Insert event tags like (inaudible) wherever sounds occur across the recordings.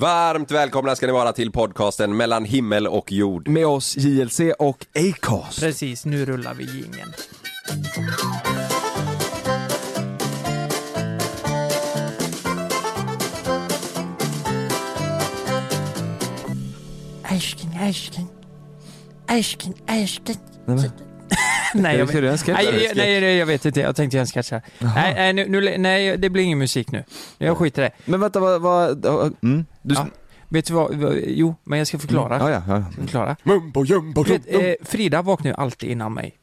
Varmt välkomna ska ni vara till podcasten mellan himmel och jord. Med oss JLC och Acast. Precis, nu rullar vi jingeln. Älskling, älskling. Älskling, älskling. Nej, (laughs) Ska du göra en sketch? nej, jag, nej, nej, jag vet inte. Jag tänkte göra en sketch här. Nej, nej, nu, nu, nej, det blir ingen musik nu. Jag skiter i det. Men vänta, vad... vad mm. du, Ja. Vet du vad, vad? Jo, men jag ska förklara. ja, ja, ja. Jag förklara. Mumbo jumbo vet, eh, Frida vaknar ju alltid innan mig.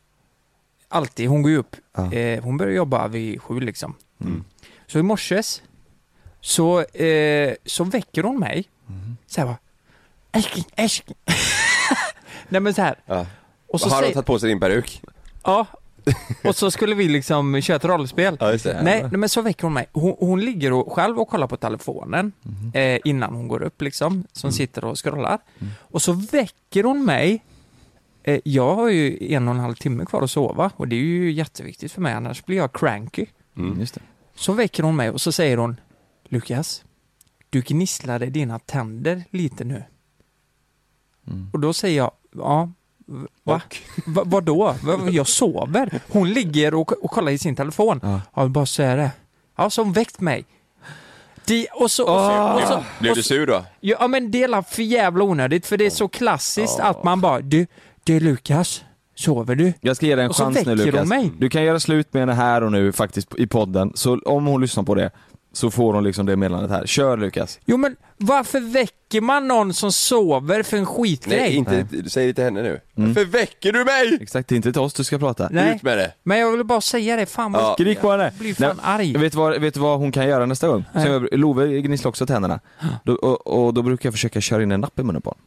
Alltid. Hon går ju upp. Ja. Eh, hon börjar jobba vid sju liksom. Mm. Så i morses så, eh, så väcker hon mig. Mm. Så här bara. Älskling, älskling. (laughs) Nej men så här. Ja. Och så Har säger, tagit på sig din peruk? Ja. Och så skulle vi liksom köra ett rollspel. Ja, just det. Nej, nej men så väcker hon mig. Hon, hon ligger och, själv och kollar på telefonen Mhm. eh, innan hon går upp liksom, som Mm. sitter och scrollar. Och så väcker hon mig. Eh, jag har ju en och en halv timme kvar att sova och det är ju jätteviktigt för mig annars blir jag cranky. Mm. Just det. Så väcker hon mig och så säger hon Lukas, du gnisslade dina tänder lite nu. Mm. Och då säger jag, ja, va? Va, vadå? Va, jag sover. Hon ligger och, och kollar i sin telefon. Ja. Jag vill bara säga det. Ja, så hon väckt mig. De, och så, och så, och så, Blev du sur då? ja men det är för jävla onödigt för det är så klassiskt att man bara, du, du Lukas, sover du? Jag ska ge dig en chans nu Lukas. Du kan göra slut med henne här och nu faktiskt i podden, så om hon lyssnar på det så får hon liksom det meddelandet här. Kör Lukas. Jo men varför väcker man någon som sover för en skitgrej? Nej, inte, säg det till henne nu. Mm. Varför väcker du mig? Exakt, det är inte till oss du ska prata. Nej. Ut med det. Men jag vill bara säga det, fan vad Ja. Skrik på henne! jag blir fan arg. Vet du, vad, vet du vad hon kan göra nästa gång? Nej. Jag, Love gnisslar också tänderna. Då, och, och då brukar jag försöka köra in en napp i munnen på honom.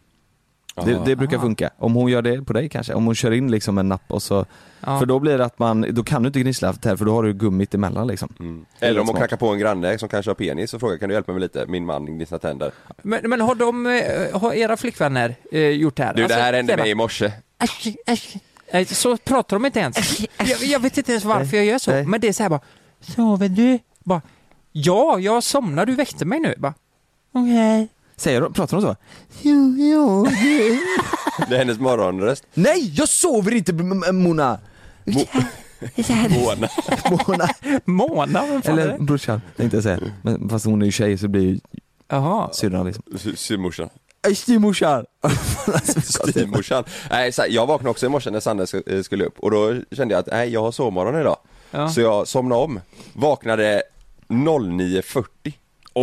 Det, det brukar funka. Om hon gör det på dig kanske, om hon kör in liksom en napp och så, Ja. för då blir det att man, då kan du inte gnissla för för då har du gummit emellan liksom. Mm. Eller om hon knackar på en granne som kanske har penis och frågar kan du hjälpa mig lite? Min man gnisslar tänder. Men, men har de, eh, har era flickvänner eh, gjort det här? Du det här hände mig i morse. Älskling. eh, Så pratar de inte ens. Jag, jag vet inte ens varför jag gör så, Nej. men det är så här bara, sover du? Bara, ja, jag somnar, du väckte mig nu. Bara, Okej. Säger de, pratar de så? Jo, jo. Det är hennes morgonröst. Nej, jag sover inte M- M- Mona! Här. Mona. (laughs) Mona. Mona, vem fan är Eller det? brorsan, tänkte jag säga. Men fast hon är ju tjej så blir ju Jaha. syrran liksom. Sy- Syrmorsan. Styvmorsan! Styvmorsan. Nej, så här, jag vaknade också i morse när Sanne sk- eh, skulle upp och då kände jag att nej, jag har sovmorgon idag. Ja. Så jag somnade om. Vaknade 09.40.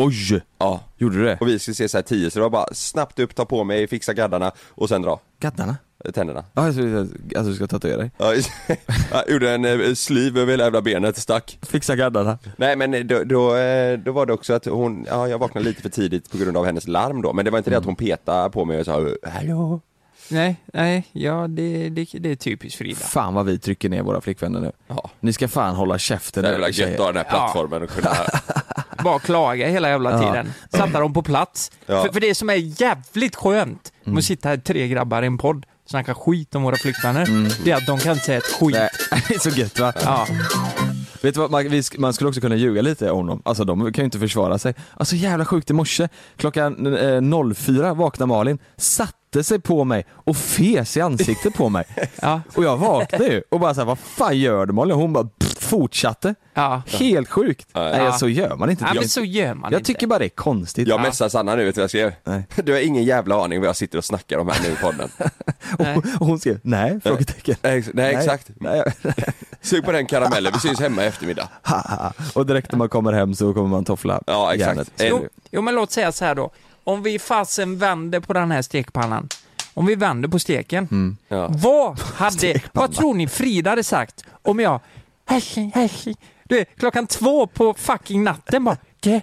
Oj! Ja. Gjorde du det? Och vi skulle se så här 10 så det var bara snabbt upp, ta på mig, fixa gaddarna och sen dra Gaddarna? eh, tänderna. Ja, alltså, alltså du ska tatuera dig? Ja, (laughs) jag gjorde en eh, sliv över hela jävla benet, stack. Fixa gaddarna. Nej men då, då, eh, då var det också att hon, ja jag vaknade lite för tidigt på grund av hennes larm då, men det var inte det att hon petade på mig och sa hallå. Nej, nej, ja det, det, det är typiskt Frida. Fan vad vi trycker ner våra flickvänner nu. Ja. Ni ska fan hålla käften Det är väl gött att ha den här plattformen och kunna, (laughs) Bara klaga hela jävla Ja. tiden. Sätta dem på plats. Ja. För, för det som är jävligt skönt med att sitta här tre grabbar i en podd, snacka skit om våra flickvänner, det är att de kan inte säga ett skit. Nej, (laughs) det är så gött va? Ja. Vet du vad, man, vi, man skulle också kunna ljuga lite om dem, alltså de kan ju inte försvara sig. Alltså jävla sjukt i morse, klockan eh, 04 vaknade Malin, satte sig på mig och fes i ansiktet på mig. (laughs) Ja. Och jag vaknade ju och bara såhär, vad fan gör du Malin? Och hon bara pff, fortsatte. Ja. Helt sjukt. Ja. Nej så gör man inte. Nej, Jag- men så gör man jag inte. tycker bara det är konstigt. jag messade Sanna nu vet du vad jag skrev? Nej. Du har ingen jävla aning vad jag sitter och snackar om här nu i podden. (laughs) Nej. Och, och hon skrev, nej? Frågetecken. Nej, nej exakt. Nej. (laughs) Sug på den karamellen, vi syns hemma i eftermiddag. (laughs) Och direkt när man kommer hem så kommer man toffla Ja exakt. Jo, jo, men låt säga så här då. Om vi fasen vänder på den här stekpannan. Om vi vänder på steken. Mm. Ja. Vad hade, vad tror ni Frida hade sagt om jag, älskling, älskling, du är klockan två på fucking natten bara, du,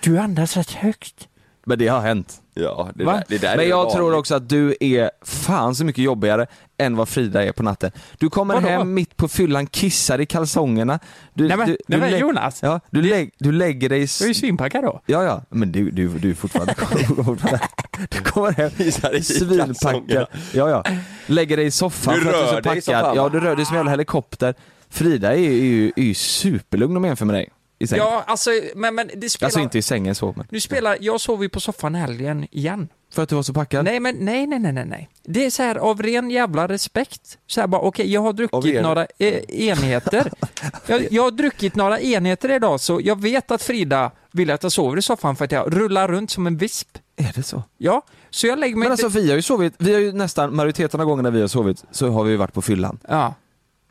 du andas rätt högt. Men det har hänt. Ja, det Va? där, det där är Men jag vanligt. tror också att du är fan så mycket jobbigare än vad Frida är på natten. Du kommer Vadå? hem mitt på fyllan, kissar i kalsongerna. Du, Nej men, du, nej, du men lä- Jonas, Ja, du, lägg, du lägger dig... jag är ju svinpackad då. Ja, ja, men du, du, du är fortfarande... (laughs) du kommer hem svinpackad. Ja, ja. Lägger dig i soffan Du för att du är rör så dig packad. fan, Ja, du rör dig som en jävla helikopter. Frida är ju, är ju, superlugn om jag jämför med dig. i sängen. Ja, alltså, men, men det spelar... Alltså inte i sängen så men. Nu spelar, jag sov ju på soffan helgen igen. För att du var så packad? Nej men nej, nej, nej, nej, nej. Det är så här av ren jävla respekt. Så här bara, okej, jag har druckit några eh, enheter. (laughs) jag, jag har druckit några enheter idag, så jag vet att Frida vill att jag sover i soffan för att jag rullar runt som en visp. Är det så? Ja, så jag lägger mig Men inte... alltså vi har ju sovit, vi har ju nästan, majoriteten av gångerna vi har sovit så har vi ju varit på fyllan. Ja.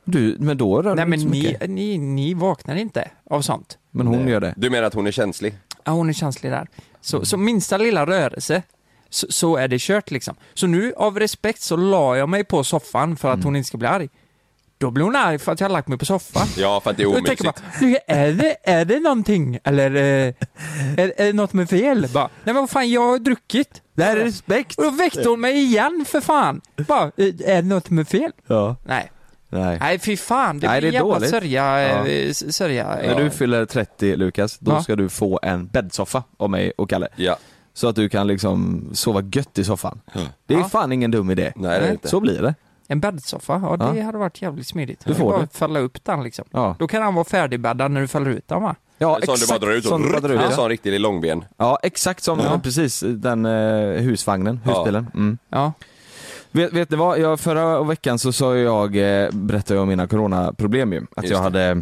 Du, men då rör Nej men inte så ni, mycket. ni, ni vaknar inte av sånt. Men hon gör det. Du menar att hon är känslig? Ja, hon är känslig där. Så, så minsta lilla rörelse, så, så är det kört liksom. Så nu av respekt så la jag mig på soffan för att hon inte ska bli arg. Då blir hon arg för att jag har lagt mig på soffan. Ja, för att det är jag tänker omysigt. bara, "Du, är det, är det någonting? Eller eh, är, är det något med fel? Bara, Nej men vad fan, jag har druckit. Det här är respekt! Och då väckte hon mig igen för fan. Bara, "Eh, är det något med fel? Ja. Nej, Nej. nej fy fan. Det Nej, blir det är jävla dåligt. sörja. Ja. eh, sörja När du fyller 30 Lukas, då Ja. ska du få en bäddsoffa av mig och Kalle. Ja, Så att du kan liksom sova gött i soffan. Det är Ja. fan ingen dum idé. nej det är det inte. Så blir det. En bäddsoffa, ja det Ja. hade varit jävligt smidigt. Du får bara det. fälla upp den liksom. Ja, Då kan han vara färdigbäddad när du fäller ut den va? ja En sån du bara drar ut Sån du bara drar ut, En ja. sån riktig långben. ja, exakt som Ja. precis den eh, husvagnen, Ja. husbilen. Mm. Ja. Vet, vet ni vad, jag, förra veckan så sa jag, eh, berättade jag om mina coronaproblem ju. Att Just jag det. hade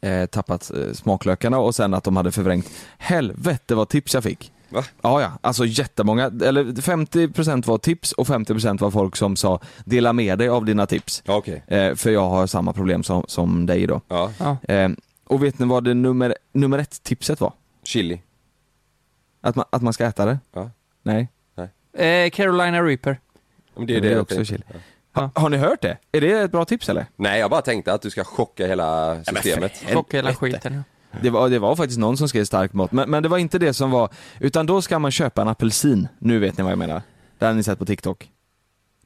eh, tappat eh, smaklökarna och sen att de hade förvrängt. Helvete vad tips jag fick. Va? Ja, ja, alltså jättemånga, eller 50% var tips och 50% var folk som sa dela med dig av dina tips. Ja, okej. Eh, för jag har samma problem som, som dig då. Ja, ja. Eh, och vet ni vad det nummer, nummer ett tipset var? chili. Att man, att man ska äta det? Ja. Nej. Eh, Carolina Reaper. Men det är Det det, är också. Ja. Ha, har ni hört det? Är det ett bra tips eller? Nej, jag bara tänkte att du ska chocka hela systemet. Chocka hela skiten. Ja. Det var, det var faktiskt någon som skrev stark mat, men, men det var inte det som var, utan då ska man köpa en apelsin. Nu vet ni vad jag menar. Det har ni sett på TikTok.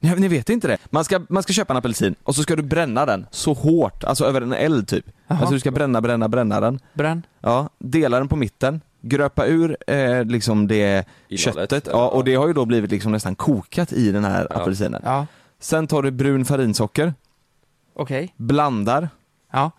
Ni, ni vet inte det? Man ska, man ska köpa en apelsin och så ska du bränna den så hårt, alltså över en eld typ. Jaha. Alltså du ska bränna, bränna, bränna den. Bränn. Ja, dela den på mitten, gröpa ur eh, liksom det Innehållet, köttet, ja, och det har ju då blivit liksom nästan kokat i den här Ja. apelsinen. Ja. Sen tar du brun farinsocker, Okej. blandar Ja.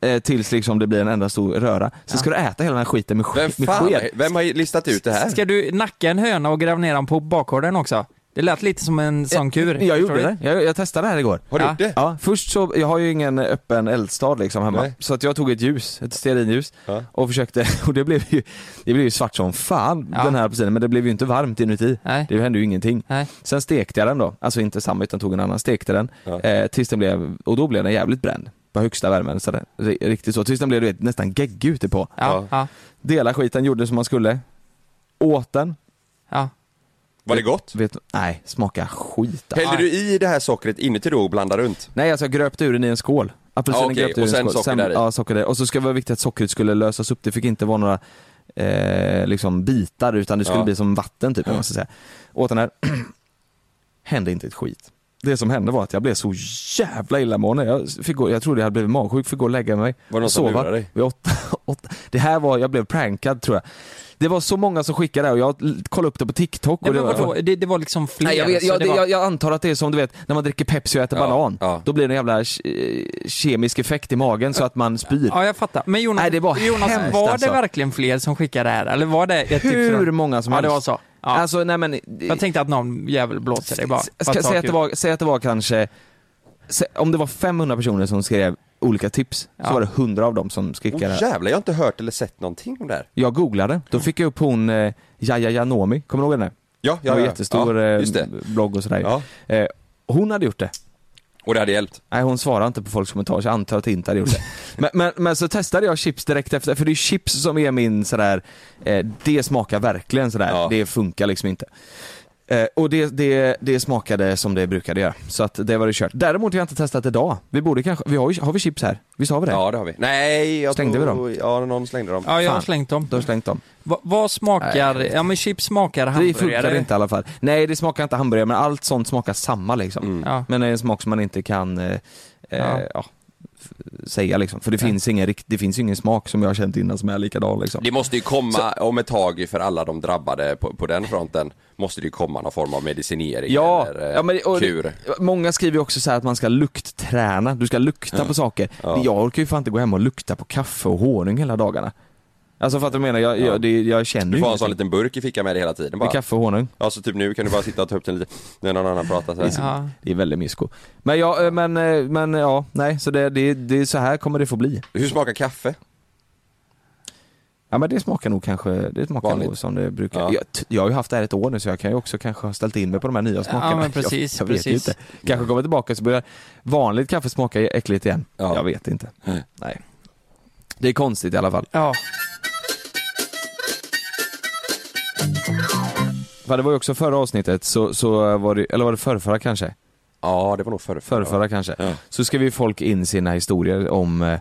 eh, tills liksom det blir en enda stor röra. Sen Ja. ska du äta hela den här skiten med, Vem sk- med fan, sked. vem har listat ut det här? Ska du nacka en höna och gräva ner den på bakgården också? Det lät lite som en sån kur. Jag gjorde det, jag, jag testade det här igår. Har du Ja. gjort det? Ja, först så, jag har ju ingen öppen eldstad liksom hemma, Nej. så att jag tog ett ljus, ett stearinljus Ja. och försökte, (laughs) och det blev ju, det blev ju svart som fan Ja. den här apelsinen, men det blev ju inte varmt inuti. Nej. Det hände ju ingenting. Nej. Sen stekte jag den då, alltså inte samma utan tog en annan, stekte den, Ja. eh, tills den blev, och då blev den jävligt bränd. På högsta värmen, så där, ri- riktigt så, tills den blev du vet, nästan geggig ute på. Ja. Ja. Dela skiten, gjorde som man skulle, åt den, ja. Var det gott? vet nej, smaka skit. Hällde du i det här sockret inuti då och blandade runt? Nej alltså jag gröpte ur den i en skål. Apelsinen Ja, okej. gröpte ur Och i en sen skål. socker där i. Ja, socker där. Och så ska det vara viktigt att sockret skulle lösas upp. Det fick inte vara några eh, liksom bitar utan det skulle Ja. bli som vatten typ, om man ska säga. Åt den här, (clears throat) hände inte ett skit. Det som hände var att jag blev så jävla illamående. Jag, fick gå, jag trodde jag hade blivit magsjuk, fick gå och lägga mig. Var det någon som lurade dig? Vid åtta, (laughs) åtta. Det här var, jag blev prankad tror jag. Det var så många som skickade det och jag kollade upp det på TikTok. Nej, och men det var, vadå? Det, det var liksom fler. Nej, jag, vet, så jag, det det, var... jag, jag antar att det är som du vet, när man dricker Pepsi och äter Ja, banan. ja. Då blir det en jävla ke- kemisk effekt i magen så att man spyr. Ja, jag fattar. Men Jonas, Nej, det var Jonas hemskt, var alltså. det verkligen fler som skickade det här? Eller var det ett tips Hur från... många som Ja, helst. det var så. Ja. Alltså nej men, jag tänkte att någon jävel blåser dig bara. ska, Bara ta säg, att det kul. var, säg att det var kanske, sä- om det var 500 personer som skrev olika tips, Ja. så var det 100 av dem som skickade. jävlar, jag har inte hört eller sett någonting om det här. jag googlade, då fick jag upp hon eh, Jaja Janomi, kommer du ihåg henne? Ja, Det var en jättestor ja, eh, det. blogg och sådär. Ja. Eh, hon hade gjort det. Och det hade hjälpt. Nej hon svarar inte på folks kommentarer så jag antar att jag inte hade gjort det. (laughs) men, men, men så testade jag chips direkt efter, för det är chips som är min sådär, eh, det smakar verkligen sådär, Ja. det funkar liksom inte. Eh, och det, det, det smakade som det brukade göra, så att det var det kört. Däremot har jag inte testat idag. Vi borde kanske, vi har, ju, har vi chips här? Visst har vi det? Ja, det har vi. Nej, jag Slängde vi tror... Ja, någon slängde dem. Ja, jag har Fan. slängt dem. Du har slängt dem. Va, vad smakar... Nej. Ja men chips smakar Det funkar hamburgare. inte i alla fall. Nej det smakar inte hamburgare men allt sånt smakar samma liksom. Mm. Ja. Men det är en smak som man inte kan, eh, eh, Ja. ja. Säga liksom. För det finns, ingen, det finns ingen smak som jag har känt innan som är likadan liksom. Det måste ju komma om ett tag för alla de drabbade på, på den fronten Måste det ju komma någon form av medicinering Ja, eller eh, ja men, kur många skriver ju också så att man ska luktträna, du ska lukta på saker. Ja. Jag orkar ju fan inte gå hem och lukta på kaffe och honung hela dagarna. Alltså för att jag menar, jag, Ja. jag, det, jag känner Du ju får ha en sån liten burk i fickan med dig hela tiden bara med kaffe och honung. Ja så typ nu kan du bara sitta och ta upp den lite när någon annan pratar så här. Ja. Det är väldigt mysko. Men ja, eh, men, eh, men ja, nej, så det, det, det, så här kommer det få bli. Hur smakar kaffe? Ja men det smakar nog kanske, det smakar Vanligt. nog som det brukar. Ja. Jag, jag har ju haft det här ett år nu så jag kan ju också kanske ha ställt in mig på de här nya smakerna. men precis, (laughs) jag, jag vet ju precis. inte. Kanske kommer tillbaka så börjar vanligt kaffe smaka äckligt igen. Ja. Jag vet inte. Nej. Nej. Det är konstigt i alla fall. Ja. För det var ju också förra avsnittet så, så var det, eller var det förrförra kanske? Ja det var nog förr Förrförra kanske. Ja. Så skrev ju folk in sina historier om eh,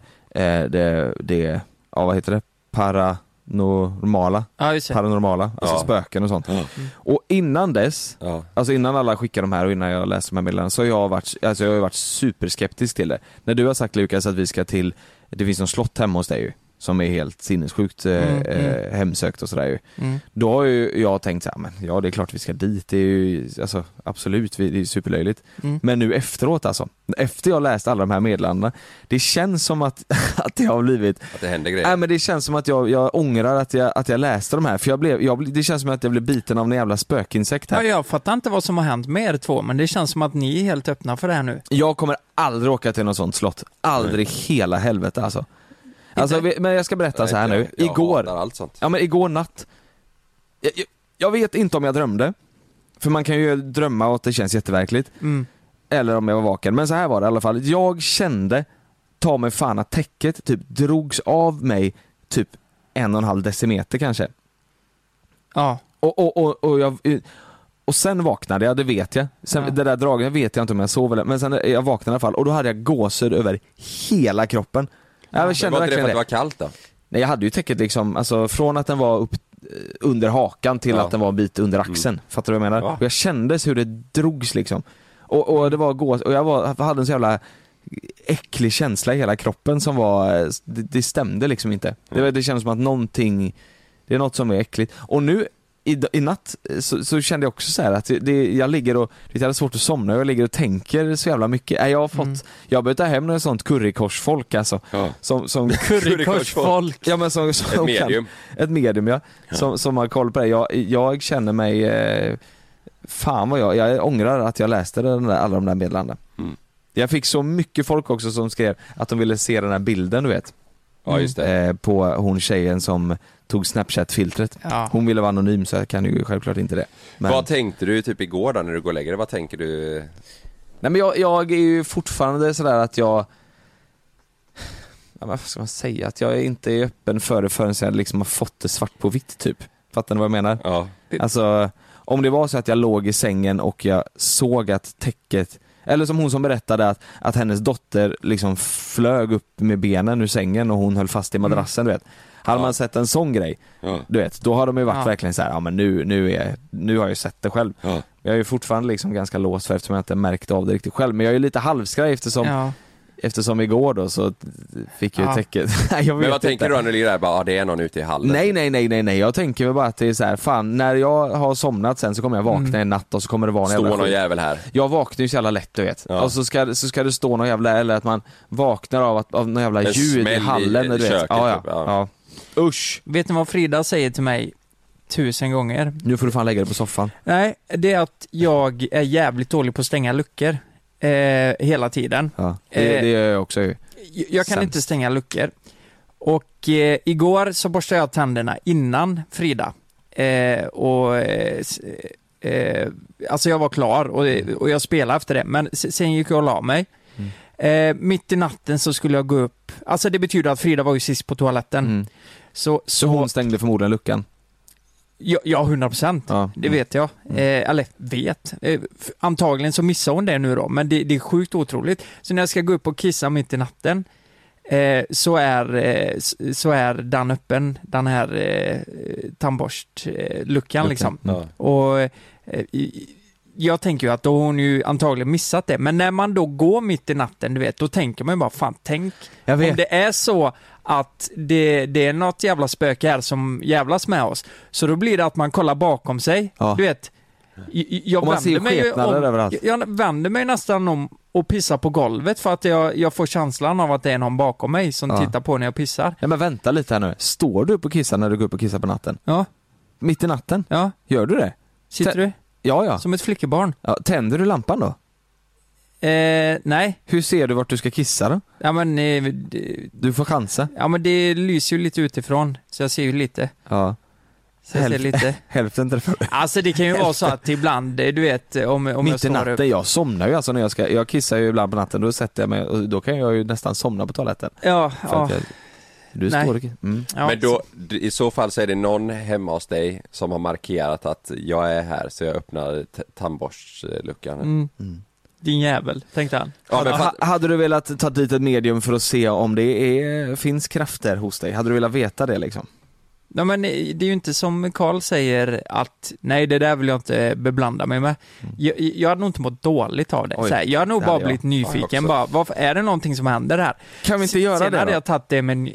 det, det, ja vad heter det? Paranormala, ja, paranormala, alltså Ja. spöken och sånt. Ja. Och innan dess, Ja. alltså innan alla skickar de här och innan jag läste de här meddelandena så har jag varit, alltså jag har varit superskeptisk till det. När du har sagt Lukas att vi ska till, det finns någon slott hemma hos dig ju, som är helt sinnessjukt eh, Mm, eh, hemsökt och sådär ju. Mm. Då har ju jag tänkt såhär, men ja det är klart vi ska dit, det är ju, alltså absolut, vi- det är superlöjligt. Mm. Men nu efteråt alltså, efter jag läst alla de här meddelandena, det känns som att, (laughs) att det har blivit, Att det händer grejer nej men det känns som att jag, jag ångrar att jag, att jag läste de här, för jag blev, jag, det känns som att jag blev biten av en jävla spökinsekt Ja, här. jag fattar inte vad som har hänt med er två, men det känns som att ni är helt öppna för det här nu. Jag kommer aldrig åka till något sånt slott, aldrig hela helvete alltså. Alltså, vi- men jag ska berätta så här nu, Jag- jag igår, allt sånt Ja men igår natt, jag, jag, vet inte om jag drömde, för man kan ju drömma och att det känns jätteverkligt, Mm. eller om jag var vaken, men så här var det i alla fall. Jag kände, ta mig fan att täcket typ drogs av mig typ en och en halv decimeter kanske. Ja. Och, och, och, och, jag, och sen vaknade jag, det vet jag. Sen, Ja. Det där draget vet jag inte om jag sov eller, men sen jag vaknade i alla fall och då hade jag gåshud över hela kroppen. Jag Men kände var inte det för att det. det var kallt då? Nej jag hade ju täcket liksom, alltså från att den var upp eh, under hakan till Ja. att den var en bit under axeln. Fattar du vad jag menar? Ja. Och jag kändes hur det drogs liksom. Och, och det var gås, och jag var, jag hade en så jävla äcklig känsla i hela kroppen som var, eh, det, det stämde liksom inte. Det, var- det kändes som att någonting, det är något som är äckligt. Och nu i, i natt eh, så, så kände jag också så här att det, jag ligger och, det hade svårt att somna och jag ligger och tänker så jävla mycket. Nej, Jag har fått, Mm. jag har börjat ta hem något sånt currykorsfolk alltså. Ja. Som, som (laughs) Currykorsfolk. Ja men som, som Ett kan- medium ett medium ja, Som, som har koll på det. Jag, jag känner mig, eh, fan vad jag, jag ångrar att jag läste den där, alla de där meddelandena. Mm. Jag fick så mycket folk också som skrev att de ville se den här bilden du vet. Ja just det Eh, på hon tjejen som tog snapchat-filtret. Ja. Hon ville vara anonym så jag kan ju självklart inte det. Men, Vad tänkte du typ igår då när du går och lägger dig? Vad tänker du? nej men jag, jag är ju fortfarande sådär att jag Ja, men vad ska man säga? Att jag inte är öppen för det förrän jag liksom har fått det svart på vitt typ. Fattar ni vad jag menar? Ja, Alltså, om det var så att jag låg i sängen och jag såg att täcket, eller som hon som berättade att, att hennes dotter liksom flög upp med benen ur sängen och hon höll fast i madrassen du vet. Hade Ja. man sett en sån grej, ja, du vet, då har de ju varit Ja. verkligen så här, ja men nu, nu, är, nu har jag ju sett det själv. ja. Jag är ju fortfarande liksom ganska låst för eftersom jag inte märkt av det riktigt själv, men jag är ju lite halvskraj eftersom, Ja. Eftersom igår då så fick jag ju Ja. täcket. (laughs) Jag Men vad vet tänker inte. du när du ligger där? Bara, ah, det är någon ute i hallen Nej, nej, nej, nej, nej. Jag tänker väl bara att det är så här, fan när jag har somnat sen så kommer jag vakna Mm. en natt och så kommer det vara en Står jävla någon skit. jävel här Jag vaknar ju så jävla lätt du vet. Ja. Och så ska, så ska det stå någon jävla, eller att man vaknar av, att, av någon jävla En ljud i- hallen. i du vet. köket, ja, ja, typ, ja. ja. Usch! Vet ni vad Frida säger till mig tusen gånger? Nu får du fan lägga dig på soffan. Nej, det är att jag är jävligt dålig på att stänga luckor. Eh, hela tiden. Ja. Det, Eh. det gör jag också. Jag- kan Sämst. inte stänga luckor. Och eh, igår så borstade jag tänderna innan Frida. Eh, och eh, eh, Alltså jag var klar och, och jag spelade efter det, men sen gick jag och la mig. Mm. Eh, mitt i natten så skulle jag gå upp, alltså det betyder att Frida var ju sist på toaletten. Mm. Så, Så hon stängde förmodligen luckan. Ja, ja 100 procent. Ja. Det vet jag. Mm. Eh, eller vet. Eh, antagligen så missar hon det nu då, men det, det är sjukt otroligt. Så när jag ska gå upp och kissa mitt i natten eh, så, är, eh, så är den öppen, den här eh, tandborstluckan Luckan. liksom. Ja. Och eh, i- jag tänker ju att då har hon ju antagligen missat det, men när man då går mitt i natten, du vet, då tänker man ju bara fan, tänk om det är så att det, det är något jävla spöke här som jävlas med oss, så då blir det att man kollar bakom sig, Ja. du vet. Jag, jag vänder mig om, jag vänder mig nästan om och pissar på golvet för att jag, jag får känslan av att det är någon bakom mig som Ja. tittar på när jag pissar. Ja men vänta lite här nu. Står du upp och kissar när du går upp och kissar på natten? Ja, Mitt i natten? ja. Gör du det? Sitter du? Ja, ja. Som ett flickebarn? ja. Tänder du lampan då? Eh, nej. Hur ser du vart du ska kissa då? Ja men, eh, det, Du får chansa. ja men det lyser ju lite utifrån, så jag ser ju lite. Ja. Så jag ser (laughs) Hälften. lite. Hälften träffar du. Alltså det kan ju vara så att ibland, eh, du vet, om, om jag Mitt i står natten, upp. jag somnar ju alltså när jag ska, jag kissar ju ibland på natten, då sätter jag mig och då kan jag ju nästan somna på toaletten. Ja, ja, jag, du Nej. står och mm. ja. Men då, i så fall så är det någon hemma hos dig som har markerat att jag är här så jag öppnar tandborstluckan. Mm, Mm. din jävel, tänkte han. Ja, men ha, fatt, hade du velat ta dit ett medium för att se om det är, finns krafter hos dig? Hade du velat veta det liksom? Nej men eh, det är ju inte som Karl säger att nej det där vill jag inte beblanda mig med. Jag, jag hade nog inte mått dåligt av det. Mm. Oj, så här, jag hade nog bara hade jag. blivit nyfiken bara, varför, är det någonting som händer här? Kan vi inte göra Sen det hade då? jag tagit det med en,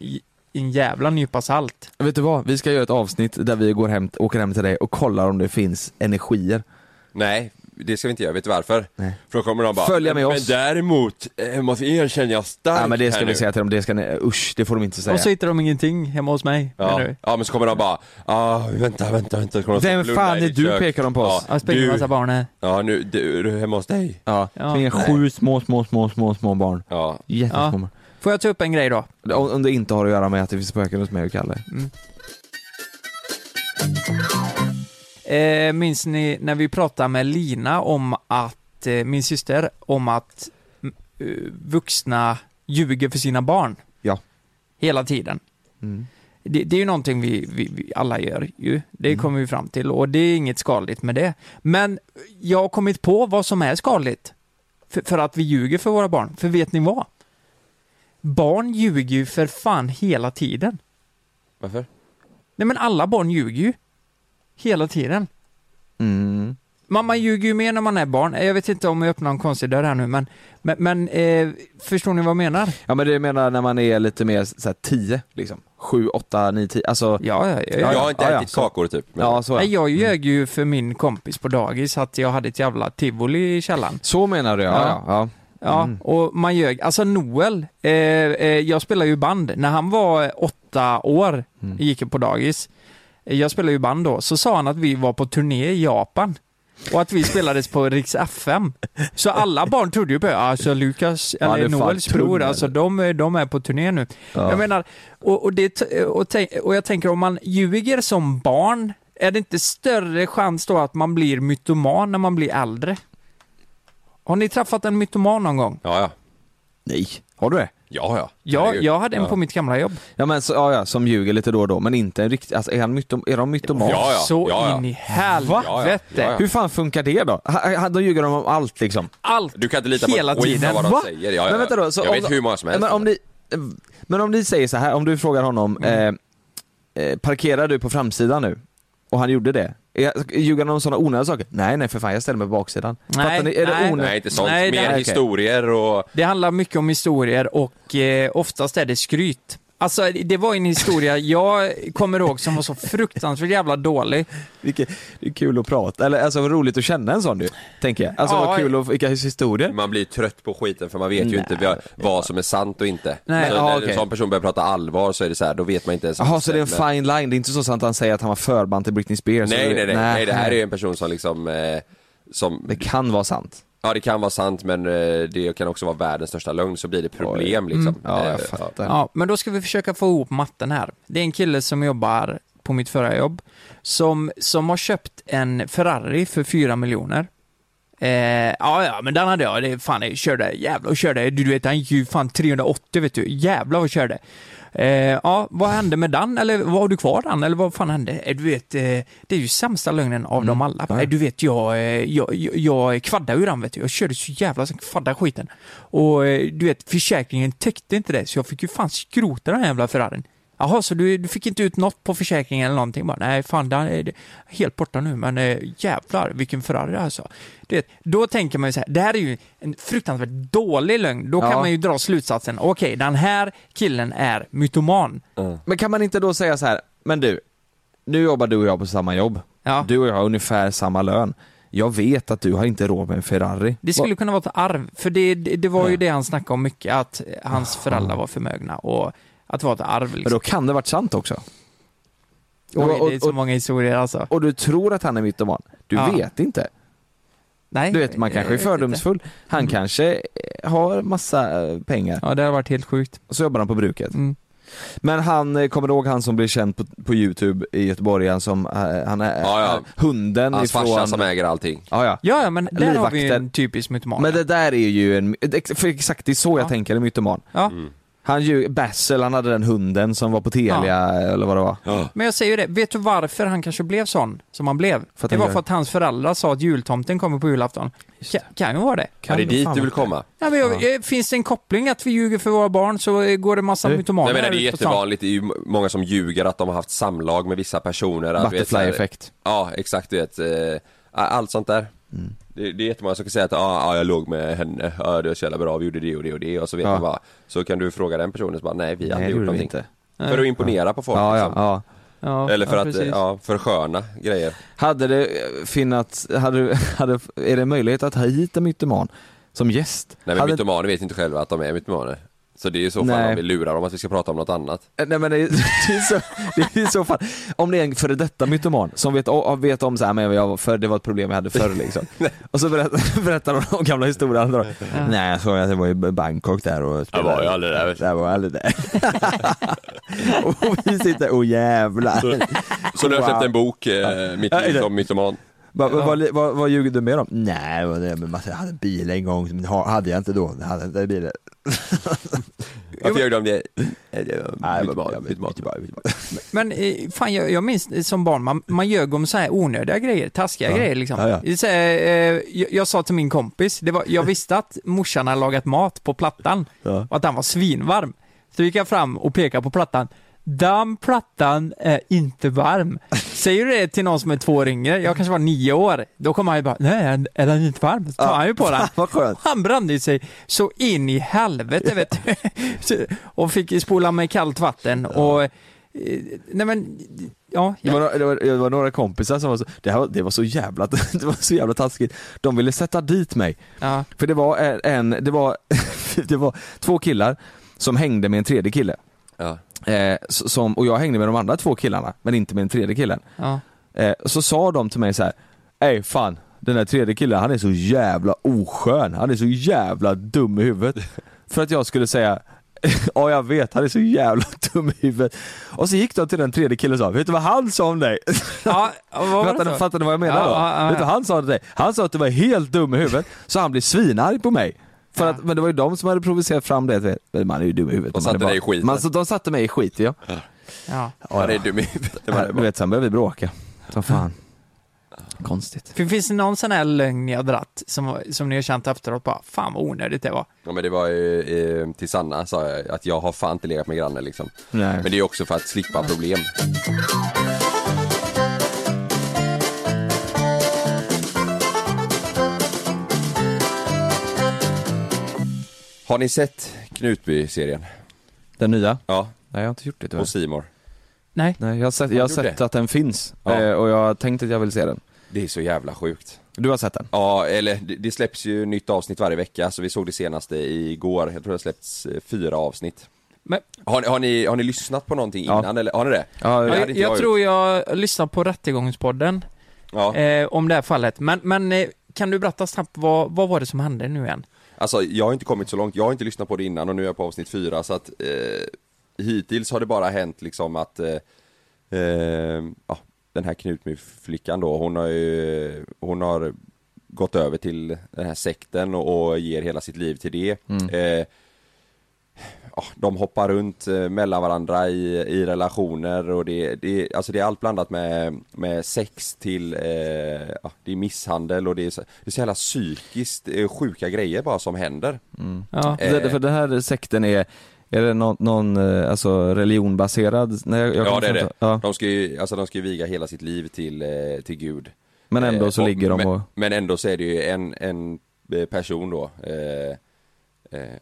en jävla nypa salt. Vet du vad? Vi ska göra ett avsnitt där vi går hem, åker hem till dig och kollar om det finns energier. nej, det ska vi inte göra. Vet du varför? Nej. För då kommer de bara Följa med Men oss." däremot, eh, hemma hos er känner jag starkt Ja men det ska vi nu." säga till dem, det ska ni, usch det får de inte säga. Och så hittar de ingenting hemma hos mig. Ja, du? ja men så kommer de bara, ah, vänta, vänta, vänta. Kommer Vem fan är du kök. pekar de på oss? Jag springer du, massa barn här. ja nu, du, är du hemma hos dig? Ja, Ja. det är sju små, små, små, små, små barn. Ja. Jättesmå Ja. barn. Får jag ta upp en grej då? Om om det inte har att göra med att det finns spöken hos mig och Kalle. Eh, minns ni när vi pratade med Lina om att, eh, min syster, om att eh, vuxna ljuger för sina barn? Ja. Hela tiden. Mm. Det, det är ju någonting vi, vi, vi alla gör ju. Det Mm. kommer vi fram till och det är inget skadligt med det. Men jag har kommit på vad som är skadligt. För, för att vi ljuger för våra barn. För vet ni vad? Barn ljuger ju för fan hela tiden. Varför? Nej men alla barn ljuger ju. Hela tiden. Mm. Man, man ljuger ju mer när man är barn. Jag vet inte om jag öppnar en konstig dörr här nu, men, men, men eh, förstår ni vad jag menar? Ja men det menar när man är lite mer såhär 10 liksom. 7, 8, 9, 10, alltså Ja, ja, ja. jag ja. har inte ja, ja, ätit så- kakor typ. Men, Ja så, Nej, ja. jag ljög ju för min kompis på dagis att jag hade ett jävla tivoli i källaren. så menar du ja. Ja. ja. ja. Ja, Mm. och man ljög. Alltså Noel, eh, eh, jag spelar ju band. När han var åtta år, Mm. gick på dagis, jag spelade ju band då, så sa han att vi var på turné i Japan. Och att vi spelades på Riks FM. Så alla barn trodde ju på det. Alltså Lukas, eller Noels bror, alltså de, är- de är på turné nu. Ja. Jag menar, och, och, det, och, tänk, och jag tänker om man ljuger som barn, är det inte större chans då att man blir mytoman när man blir äldre? Har ni träffat en mytoman någon gång? Ja, ja. Nej, har du det? Ja, ja. Ja, Herregud. jag hade en Ja. på mitt gamla jobb. Ja men så, ja, ja, som ljuger lite då och då, men inte en riktig, alltså är han mytom, är de mytoman? Ja, ja. Så ja, ja. in i helvete. Ja, ja. Ja, ja. Hur fan funkar det då? Ha- Då ljuger de om allt liksom. Allt, Du kan inte lita på hela av tiden. vad de Va? säger. Ja, ja. Men vänta då, så jag om, vet hur många som helst. Men om ni, men om ni säger så här, om du frågar honom, Mm. eh, eh, parkerar du på framsidan nu? Och han gjorde det. Ljuger han om sådana onödiga saker? Nej nej för fan, jag ställer mig på baksidan. Nej, Fattar ni? Är det nej. onödigt? Nej, inte sånt. Nej, det- Mer okej. historier och... Det handlar mycket om historier och eh, oftast är det skryt. Alltså det var en historia jag kommer ihåg som var så fruktansvärt jävla dålig. Vilket, det är kul att prata, eller alltså roligt att känna en sån du, tänker jag. Alltså Ja, vad kul att, vilka historier. Man blir trött på skiten för man vet ju Nej. inte vad, vad som är sant och inte. Nej. så Ja, när okej. en sån person börjar prata allvar så är det så här, då vet man inte ens Jaha, så det är en fine line, det är inte så sant att han säger att han var förband till Britney Spears? Nej, nej, det- nej, nej, det här är ju en person som liksom, eh, som, Det kan vara sant. Ja det kan vara sant men eh, det kan också vara världens största lögn så blir det problem liksom. Ja, Eh, jag fattar. Ja, men då ska vi försöka få ihop matten här. Det är en kille som jobbar på mitt förra jobb som, som har köpt en Ferrari för 4 miljoner. Eh, ja, ja, men den hade jag. Det, fan, jag körde, jävlar och körde. Du vet, han gick ju fan 380 vet du. Jävlar vad körde. Eh, ja, vad hände med den? Eller vad har du kvar den? Eller vad fan hände? Eh, du vet, eh, det är ju sämsta lögnen av dem alla. Ja. Eh, du vet, jag, eh, jag, jag, jag kvaddade ur den vet du. Jag körde så jävla så jag kvaddade skiten. Och eh, du vet, försäkringen täckte inte det, så jag fick ju fan skrota den jävla Ferrarin. Jaha, så du, du fick inte ut något på försäkringen eller någonting? Bara, nej, fan, den är helt borta nu, men eh, jävlar vilken Ferrari alltså. Det, då tänker man ju så här, det här är ju en fruktansvärt dålig lögn. Då kan Ja. man ju dra slutsatsen, okej, den här killen är mytoman. Men kan man inte då säga så här, men du, nu jobbar du och jag på samma jobb. Ja. Du och jag har ungefär samma lön. Jag vet att du har inte råd med en Ferrari. Det skulle kunna vara ett arv, för det, det, det var ju det han snackade om mycket, att hans föräldrar var förmögna och att det var ett arv Men liksom. då kan det varit sant också. Oj, och- det är så och- många historier alltså. Och du tror att han är mytoman. Du Ja. vet inte. Nej, Du vet, man kanske är fördomsfull. Han Mm. kanske eh, har massa eh, pengar. Ja, det har varit helt sjukt. Och så jobbar han på bruket. Mm. Men han, eh, kommer du ihåg han som blev känd på, på youtube i Göteborg, han som, han är, Ja, ja. hunden Hans ifrån... farsa som äger allting. Ja, ja. Ja, ja, men där har vi ju Livvakter. en typisk mytoman. Men det där är ju en, för exakt det är så jag Ja. tänker en mytoman. Ja. Mm. Han ju, Bassel, han hade den hunden som var på Telia eller vad det var. Ja. Men jag säger ju det, vet du varför han kanske blev sån som han blev? För att det han var gör- för att hans föräldrar sa att jultomten kommer på julafton. Kan, kan ju vara det. Ja, det är dit fan du vill komma. Ja, men jag, eh, Finns det en koppling att vi ljuger för våra barn så eh, går det massa Du, mytomaner Nej, men det är jättevanligt, det är ju många som ljuger att de har haft samlag med vissa personer. Butterfly-effekt. Ja, exakt du vet. eh, Allt sånt där. Mm. Det, det är jättemånga som kan säga att ah, ja, jag låg med henne, ja, det var så jävla bra, vi gjorde det och det och det och så vet Ja. man bara Så kan du fråga den personen så bara, nej vi har det gjort någonting inte. För att imponera på folk Ja, ja, liksom. ja. Ja, Eller för ja, att, precis. ja, försköna grejer Hade det eh, finnat, hade, (laughs) hade, är det möjlighet att ha hit en mytoman som gäst? Nej men hade, mytomaner vet inte själva att de är mytomaner Så det är i så fall Nej. om vi lurar dem att vi ska prata om något annat Eh, Nej men det är, (laughs) det är, så, det är i så fall, om det är en före detta mytoman som vet, vet om så här, men jag var för, det var ett problem jag hade förr liksom. (laughs) Och så berättar, (laughs) berättar de om gamla historier. Då. Nej jag såg att jag var i Bangkok där och Jag var ju aldrig där. Jag var aldrig där. och vi sitter, åh jävlar. Så nu har jag släppt Wow. en bok, eh, Mitt Ja, liv det- som mytoman Vad vad- vad- vad- vad ljuger du mer om? Nej, jag hade bil en gång, men ha- hade jag inte då. Jag hade inte bilen. (laughs) Varför gör de det? Eh, det. (laughs) Men eh, fan, jag, jag minns som barn, man, man ljög om så här onödiga grejer, taskiga Ja. grejer liksom. Ja, ja. Så här, eh, jag, jag sa till min kompis, det var, jag visste att morsan hade lagat mat på plattan Ja. och att den var svinvarm. Så gick jag fram och pekade på plattan. Den plattan är inte varm. Säger du det till någon som är två år yngre, jag kanske var nio år, då kommer han ju bara, nej, är den inte varm? Så tar han ju på den. (laughs) Vad skönt. Han brände ju sig så in i helvete vet du. (laughs) Och fick spola med kallt vatten och, eh, nej men, ja. Det var, det, var, det var några kompisar som var så, det, här, var- det var så jävla, (laughs) det var så jävla taskigt. De ville sätta dit mig. ja. För det var en, en det var, det var två killar som hängde med en tredje kille. Ja. Eh, som, och jag hängde med de andra två killarna, men inte med den tredje killen. ja. Eh, så sa de till mig så här: Ey fan, den där tredje killen han är så jävla oskön, han är så jävla dum i huvudet. (laughs) För att jag skulle säga (laughs) Ja jag vet, han är så jävla (laughs) dum i huvudet. Och så gick de till den tredje killen och sa, vet du vad han sa om dig? Ja, vad fattar du vad jag menar Ja, då? ja, ja. Vet du vad han sa till dig? Han sa att du var helt dum i huvudet, så han blev svinarg på mig. För Ja. att, men det var ju de som hade provocerat fram det, man är ju dum i huvudet. De satte dig i skiten. Man, så de satte mig i skit ja. Ja. Han är dum i huvudet Du vet, sen började vi bråka. Så fan. Konstigt. För finns det någon sån här lögn ni har dratt som, som ni har känt efteråt bara, fan vad onödigt det var? Ja men det var ju eh, till Sanna sa jag att jag har fan inte legat med grannen liksom Nej. Men det är ju också för att slippa problem Har ni sett Knutby-serien? Den nya? Ja, Nej jag har inte gjort det tyvärr. på Simor. Nej. Nej, jag har sett, jag har sett att den finns Ja. eh, och jag har tänkt att jag vill se den. Det är så jävla sjukt. Du har sett den? Ja, eller det, det släpps ju nytt avsnitt varje vecka, så vi såg det senaste igår. Jag tror det har släppts eh, fyra avsnitt. Men, Har, ni- har, ni, har ni lyssnat på någonting Ja. innan eller har ni det? Ja, det jag, jag jag tror jag lyssnar på Rättegångspodden Ja. eh, om det här fallet. Men, men eh, kan du berätta snabbt, vad, vad var det som hände nu igen? Alltså jag har inte kommit så långt, jag har inte lyssnat på det innan och nu är jag på avsnitt fyra så att eh, Hittills har det bara hänt liksom att eh, eh, ja, Den här Knutmy-flickan då, hon har ju Hon har gått över till den här sekten och, och ger hela sitt liv till det. Eh, ja, De hoppar runt eh, mellan varandra i, i relationer och det, det, alltså det är allt blandat med, med sex till, eh, det är misshandel och det är så, det är så jävla psykiskt eh, sjuka grejer bara som händer. Ja. Eh. Det, för den här sekten är Är det någon, någon eh, alltså religionbaserad? Nej, jag, jag Ja det är det. Ja. De ska ju, alltså de ska ju viga hela sitt liv till, till Gud. Men ändå Eh, så ligger de men, och, Men ändå så är det ju en, en person då eh,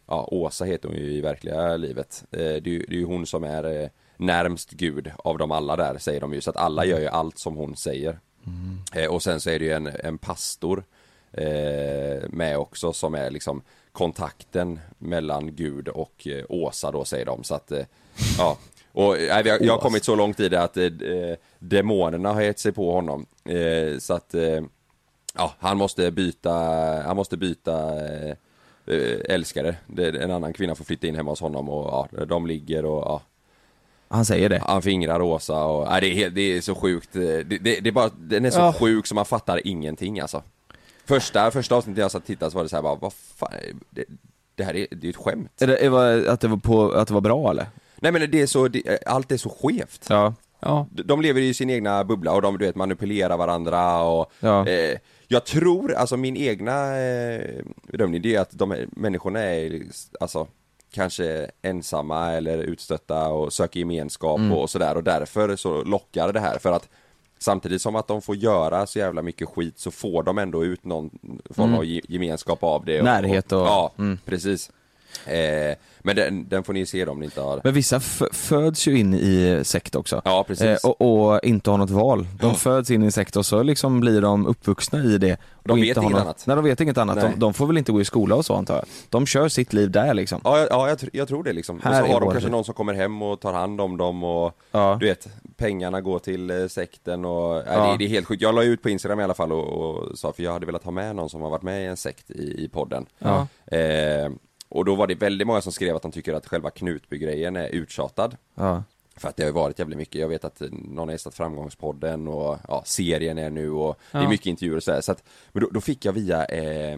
Ja, Åsa heter hon ju i verkliga livet. Eh, det, är ju, det är ju hon som är eh, närmst Gud av dem alla där säger de ju. Så att alla gör ju allt som hon säger. Eh, Och sen så är det ju en, en pastor eh, med också som är liksom kontakten mellan Gud och eh, Åsa då säger de. Så att eh, Ja. Och nej, vi har, jag har kommit så långt i det att eh, demonerna har gett sig på honom. Eh, Så att eh, Ja, han måste byta, han måste byta eh, eh, älskare. Det, en annan kvinna får flytta in hemma hos honom och ja, de ligger och ja, han säger det. han fingrar Åsa och nej, det, är, helt- det är så sjukt. Det, det, det är bara, den är så Ja. sjuk så man fattar ingenting alltså. Första, första avsnittet jag satt och tittade så var det så här bara, vad fan, det, det här är, det är ett skämt. Är det, är det att, det var på, att det var bra eller? Nej men det är så, det, allt är så skevt. Ja. Ja. De de lever i sin egna bubbla och de du vet manipulerar varandra och Ja. eh, Jag tror, alltså min egna eh, bedömning det är att de här människorna är alltså Kanske ensamma eller utstötta och söker gemenskap Mm. och sådär och därför så lockar det här för att Samtidigt som att de får göra så jävla mycket skit så får de ändå ut någon form Mm. av ge- gemenskap av det Närhet och- Ja, mm. precis eh, Men den, den får ni se om ni inte har Men vissa föds ju in i sekt också. Ja precis Eh, och, och inte har något val. De föds in i sekt och så liksom blir de uppvuxna i det. De vet inget något, annat. Nej de vet inget annat. De, de får väl inte gå i skola och så antar jag. De kör sitt liv där liksom. Ja, jag- ja jag, jag tror det liksom. Här och så har de kanske liv. någon som kommer hem och tar hand om dem och Ja. du vet, pengarna går till eh, sekten och, nej, Ja. det, det är helt sjukt. Jag la ut på Instagram i alla fall och, och sa, för jag hade velat ha med någon som har varit med i en sekt i, i podden. Ja. Eh, och då var det väldigt många som skrev att de tycker att själva Knutby-grejen är uttjatad. Ja. För att det har ju varit jävligt mycket, jag vet att eh, någon har gästat Framgångspodden och ja, serien är nu och det är Ja. mycket intervjuer och sådär. Så att, men då, då fick jag via eh,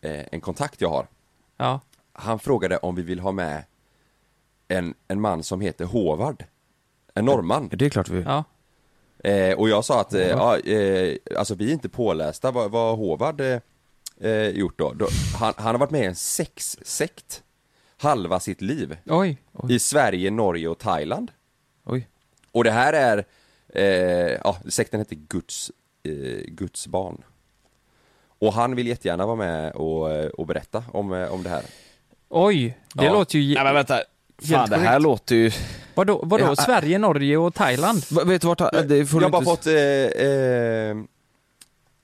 eh, en kontakt jag har Ja. han frågade om vi vill ha med en, en man som heter Håvard. En norrman. Det är klart vi Ja. Eh, och jag sa att, eh, ja, eh, alltså vi är inte pålästa, vad, vad Håvard eh, gjort då? då han, han har varit med i en sexsekt halva sitt liv. Oj. I Sverige, Norge och Thailand. Oj. Och det här är, eh, ja, sekten heter Guds, eh, Guds barn. Och han vill jättegärna vara med och, eh, och berätta om, eh, om det här. Oj. Det Ja. låter ju... Nej men vänta. Fan det här låter ju... Vadå, vadå? Ja, äh- Sverige, Norge och Thailand? Vet du vart. Det får jag har bara inte... fått, eh, eh,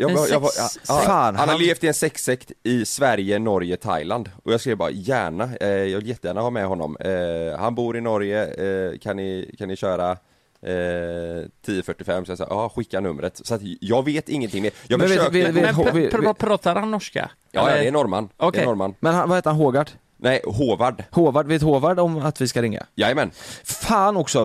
jag, jag, bara- sex- ja, Fan, han, har levt i en sexsekt i Sverige, Norge, Thailand och jag skrev bara gärna, eh, jag vill jättegärna ha med honom eh, Han bor i Norge, eh, kan, ni, kan ni köra eh, 1045? Så jag sa, ja skicka numret Så att jag vet ingenting mer Jag Men försökte vet- vet- Men vi- pr- pr- pratar han norska? Ja, ja Eller- det är norrman, det Okej. är norrman Men han, vad heter han? Hågard? Nej, Håvard, Håvard, vet Håvard om att vi ska ringa? jajamän Fan också!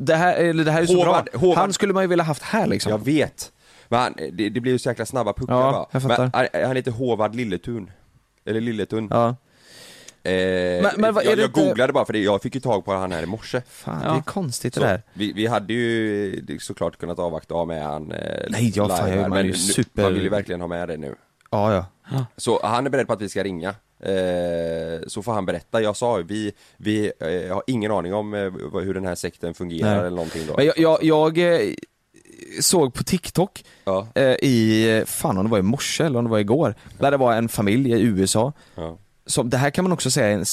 Det här, eller det här är så Håvard- bra. Håvard- Han skulle man ju vilja haft här liksom. Jag vet Men han, det, det blir ju så jäkla snabba puckar Ja, jag fattar. Men han, heter Håvard Lilletun Eller Lilletun Ja. Eh, Men- men är jag, det jag inte- googlade bara för det, jag fick ju tag på han här i morse Fan, Ja. det är konstigt det Så, där. vi, vi hade ju såklart kunnat avvakta av med han eh, Nej, ja, fan, jag- man är men ju nu- super- Man vill ju verkligen ha med det nu Ja, ja. Så han är beredd på att vi ska ringa Så får han berätta, jag sa ju, vi, vi eh, har ingen aning om eh, hur den här sekten fungerar Nej. eller någonting då. Men jag, jag, jag eh, såg på TikTok Ja, eh, i, fan om det var i morse eller om det var igår, där det var en familj i USA ja, som, det här kan man också säga är en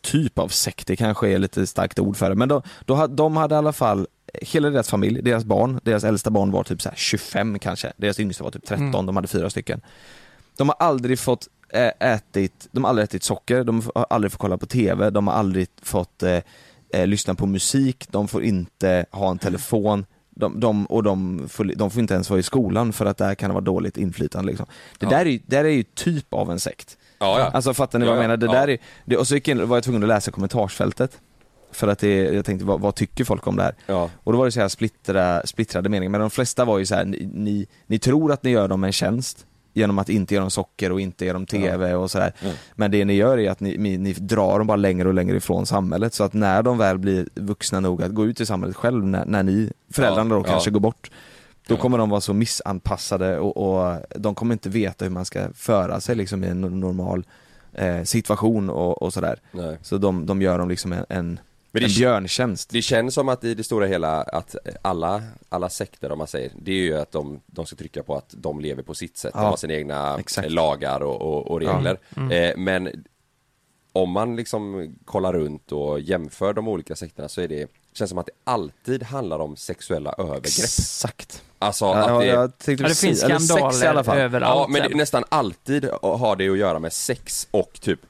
typ av sekt, det kanske är lite starkt ord för det, men då, då, de hade i alla fall, hela deras familj, deras barn, deras äldsta barn var typ så här 25 kanske, deras yngsta var typ 13, Mm. de hade fyra stycken. De har aldrig fått ätit, de har aldrig ätit socker, de har aldrig fått kolla på TV, de har aldrig fått eh, lyssna på musik, de får inte ha en telefon, de, de, och de får, de får inte ens vara i skolan för att där kan det vara dåligt inflytande liksom. Det Ja. där är där är ju typ av en sekt. Ja, ja. Alltså fattar ni vad Ja, jag ja. menar? Det där är, det, och så in, var jag tvungen att läsa kommentarsfältet. För att det, jag tänkte, vad, vad tycker folk om det här? Ja. Och då var det så här splittra, splittrade meningar, men de flesta var ju så här, ni, ni, ni tror att ni gör dem en tjänst genom att inte ge dem socker och inte ge dem TV och sådär. Men det ni gör är att ni, ni, ni drar dem bara längre och längre ifrån samhället så att när de väl blir vuxna nog att gå ut i samhället själv, när, när ni, föräldrarna Ja, då ja. kanske går bort, då kommer de vara så missanpassade och, och de kommer inte veta hur man ska föra sig liksom i en normal eh, situation och, och sådär. Nej. Så de, de gör dem liksom en, en, Men det- en björntjänst. Det känns som att i det stora hela att alla, alla sekter om man säger, det är ju att de, de ska trycka på att de lever på sitt sätt, de Ja, har sina egna exakt. lagar och, och, och regler. Eh, men om man liksom kollar runt och jämför de olika sekterna så är det känns som att det alltid handlar om sexuella övergrepp. Exakt. Alltså Ja, att det, jag Ja, det finns eller sex i alla skandaler fall. överallt. Ja, men det, sen. nästan alltid har det att göra med sex och typ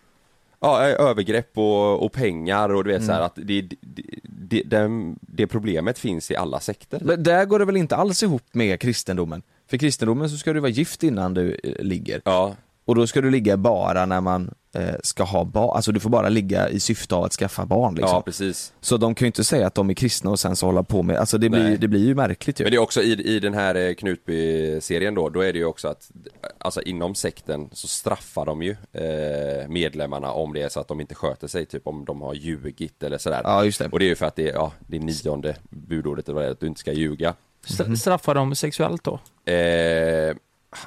Ja, övergrepp och, och pengar och du vet Mm. så här att det, det, det, det, det problemet finns i alla sekter. Men där går det väl inte alls ihop med kristendomen? För kristendomen så ska du vara gift innan du eh, ligger. Ja, Och då ska du ligga bara när man eh, ska ha barn, alltså du får bara ligga i syfte av att skaffa barn liksom. ja precis. Så de kan ju inte säga att de är kristna och sen så hålla på med, alltså det blir, Nej. det blir ju märkligt ju. Men det är också i, i den här eh, Knutby-serien då, då är det ju också att Alltså inom sekten så straffar de ju eh, medlemmarna om det är så att de inte sköter sig, typ om de har ljugit eller sådär Ja just det. Och det är ju för att det är, ja, det är nionde budordet eller vad det är, att du inte ska ljuga Stra- Straffar de sexuellt då? Eh,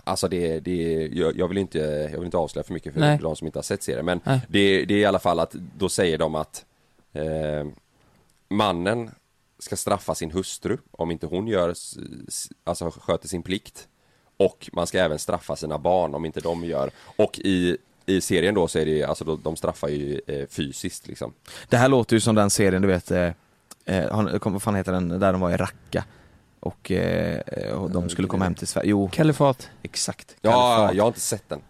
alltså det, det jag, jag vill inte, jag vill inte avslöja för mycket för Nej. de som inte har sett serien men Nej. det, det är i alla fall att då säger de att eh, mannen ska straffa sin hustru om inte hon gör, alltså sköter sin plikt och man ska även straffa sina barn om inte de gör och i i serien då så är det alltså de, straffar ju eh, fysiskt liksom. Det här låter ju som den serien du vet, eh, eh, han- vad fan heter den, där de var i Raqqa och, eh, och de skulle komma hem till Sverige, jo Kalifat? exakt. Ja, Kalifat. jag har inte sett den.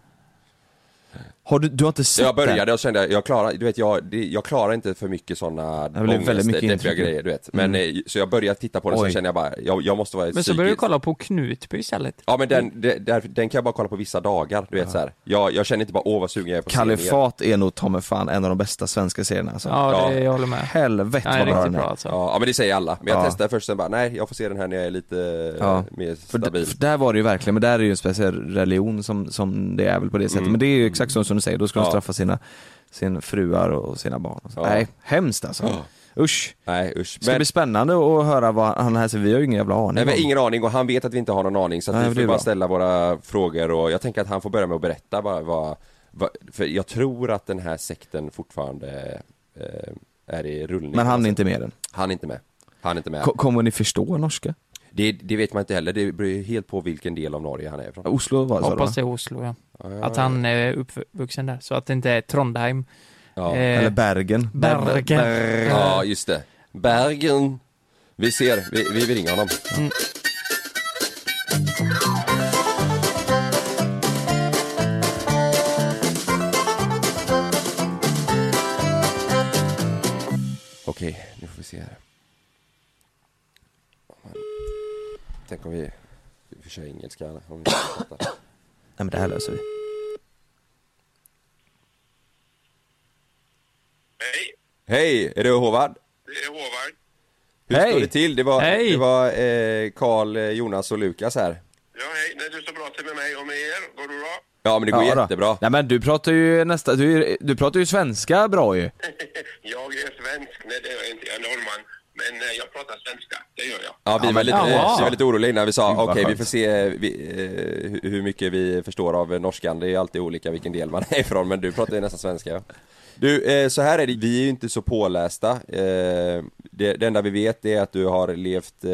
Har du, du har inte sett Jag den? började och kände, jag klarar, du vet jag, jag klarar inte för mycket sådana Det blev väldigt mycket deppiga intryck. grejer du vet. Men eh, så jag började titta på den så Oj. kände jag bara, jag, jag måste vara Men så börjar du kolla på Knutby istället. Ja men den, den, den, kan jag bara kolla på vissa dagar, du vet så här. Jag, jag känner inte bara åh vad sugen jag är på. Kalifat är nog ta fan en av de bästa svenska serierna alltså. Ja, det, Ja. jag håller med. Helvete Nej, vad bra den bra är. alltså. Ja, ja men det säger alla, men jag Ja. testade först sen bara nej jag får se den här när jag är lite Ja. eh, mer För, stabil. för där var det ju verkligen, men där är ju en speciell religion som, som det är väl på det sättet. Mm. Men det är ju exakt så som du säger, då ska de straffa sina, sin fruar och sina barn. Och. Nej, hemskt alltså. Usch. Nej usch. Det ska Men, bli spännande att höra vad han här säger, vi har ju ingen jävla aning nej, men ingen aning och han vet att vi inte har någon aning så att Nej, vi får bara ställa våra frågor och jag tänker att han får börja med att berätta bara vad, vad för jag tror att den här sekten fortfarande eh, är i rullning. Men han är inte med den. Han är inte med. Han är inte med. Ko- Kommer ni förstå norska? Det, det vet man inte heller, det beror ju helt på vilken del av Norge han är ifrån. Oslo var det Hoppas det är Oslo ja. Ja, ja, Att han är uppvuxen där, så att det inte är Trondheim. Ja, Eh, Eller Bergen. Bergen. Ber- ja just det. Bergen. Vi ser, vi, vi ringer honom. Okej, nu får vi se här. Tänk om vi, vi kör engelska om vi. (coughs) Nej men det här löser vi. Hej, Hej, är det Håvard? det är Håvard. Hur Hej. står det till? Det var, Hej. det var eh, Karl, eh, Jonas och Lukas här. Ja, hej. Nej, det står bra till med mig och med er. Går det bra? Ja men det går Ja då. jättebra. Nej men du pratar ju nästa, du, du pratar ju svenska bra ju. (laughs) jag är svensk. Nej, det är jag inte. Jag är norrman. Men eh, jag pratar svenska. Det gör jag. Ja, vi, var lite, vi var lite oroliga innan vi sa okej vi skönt. får se vi, eh, hur- mycket vi förstår av norskan. Det är alltid olika vilken del man är ifrån men du pratar ju nästan svenska. Ja. Du, eh, så här är det, vi är ju inte så pålästa. Eh, det, det enda vi vet är att du har levt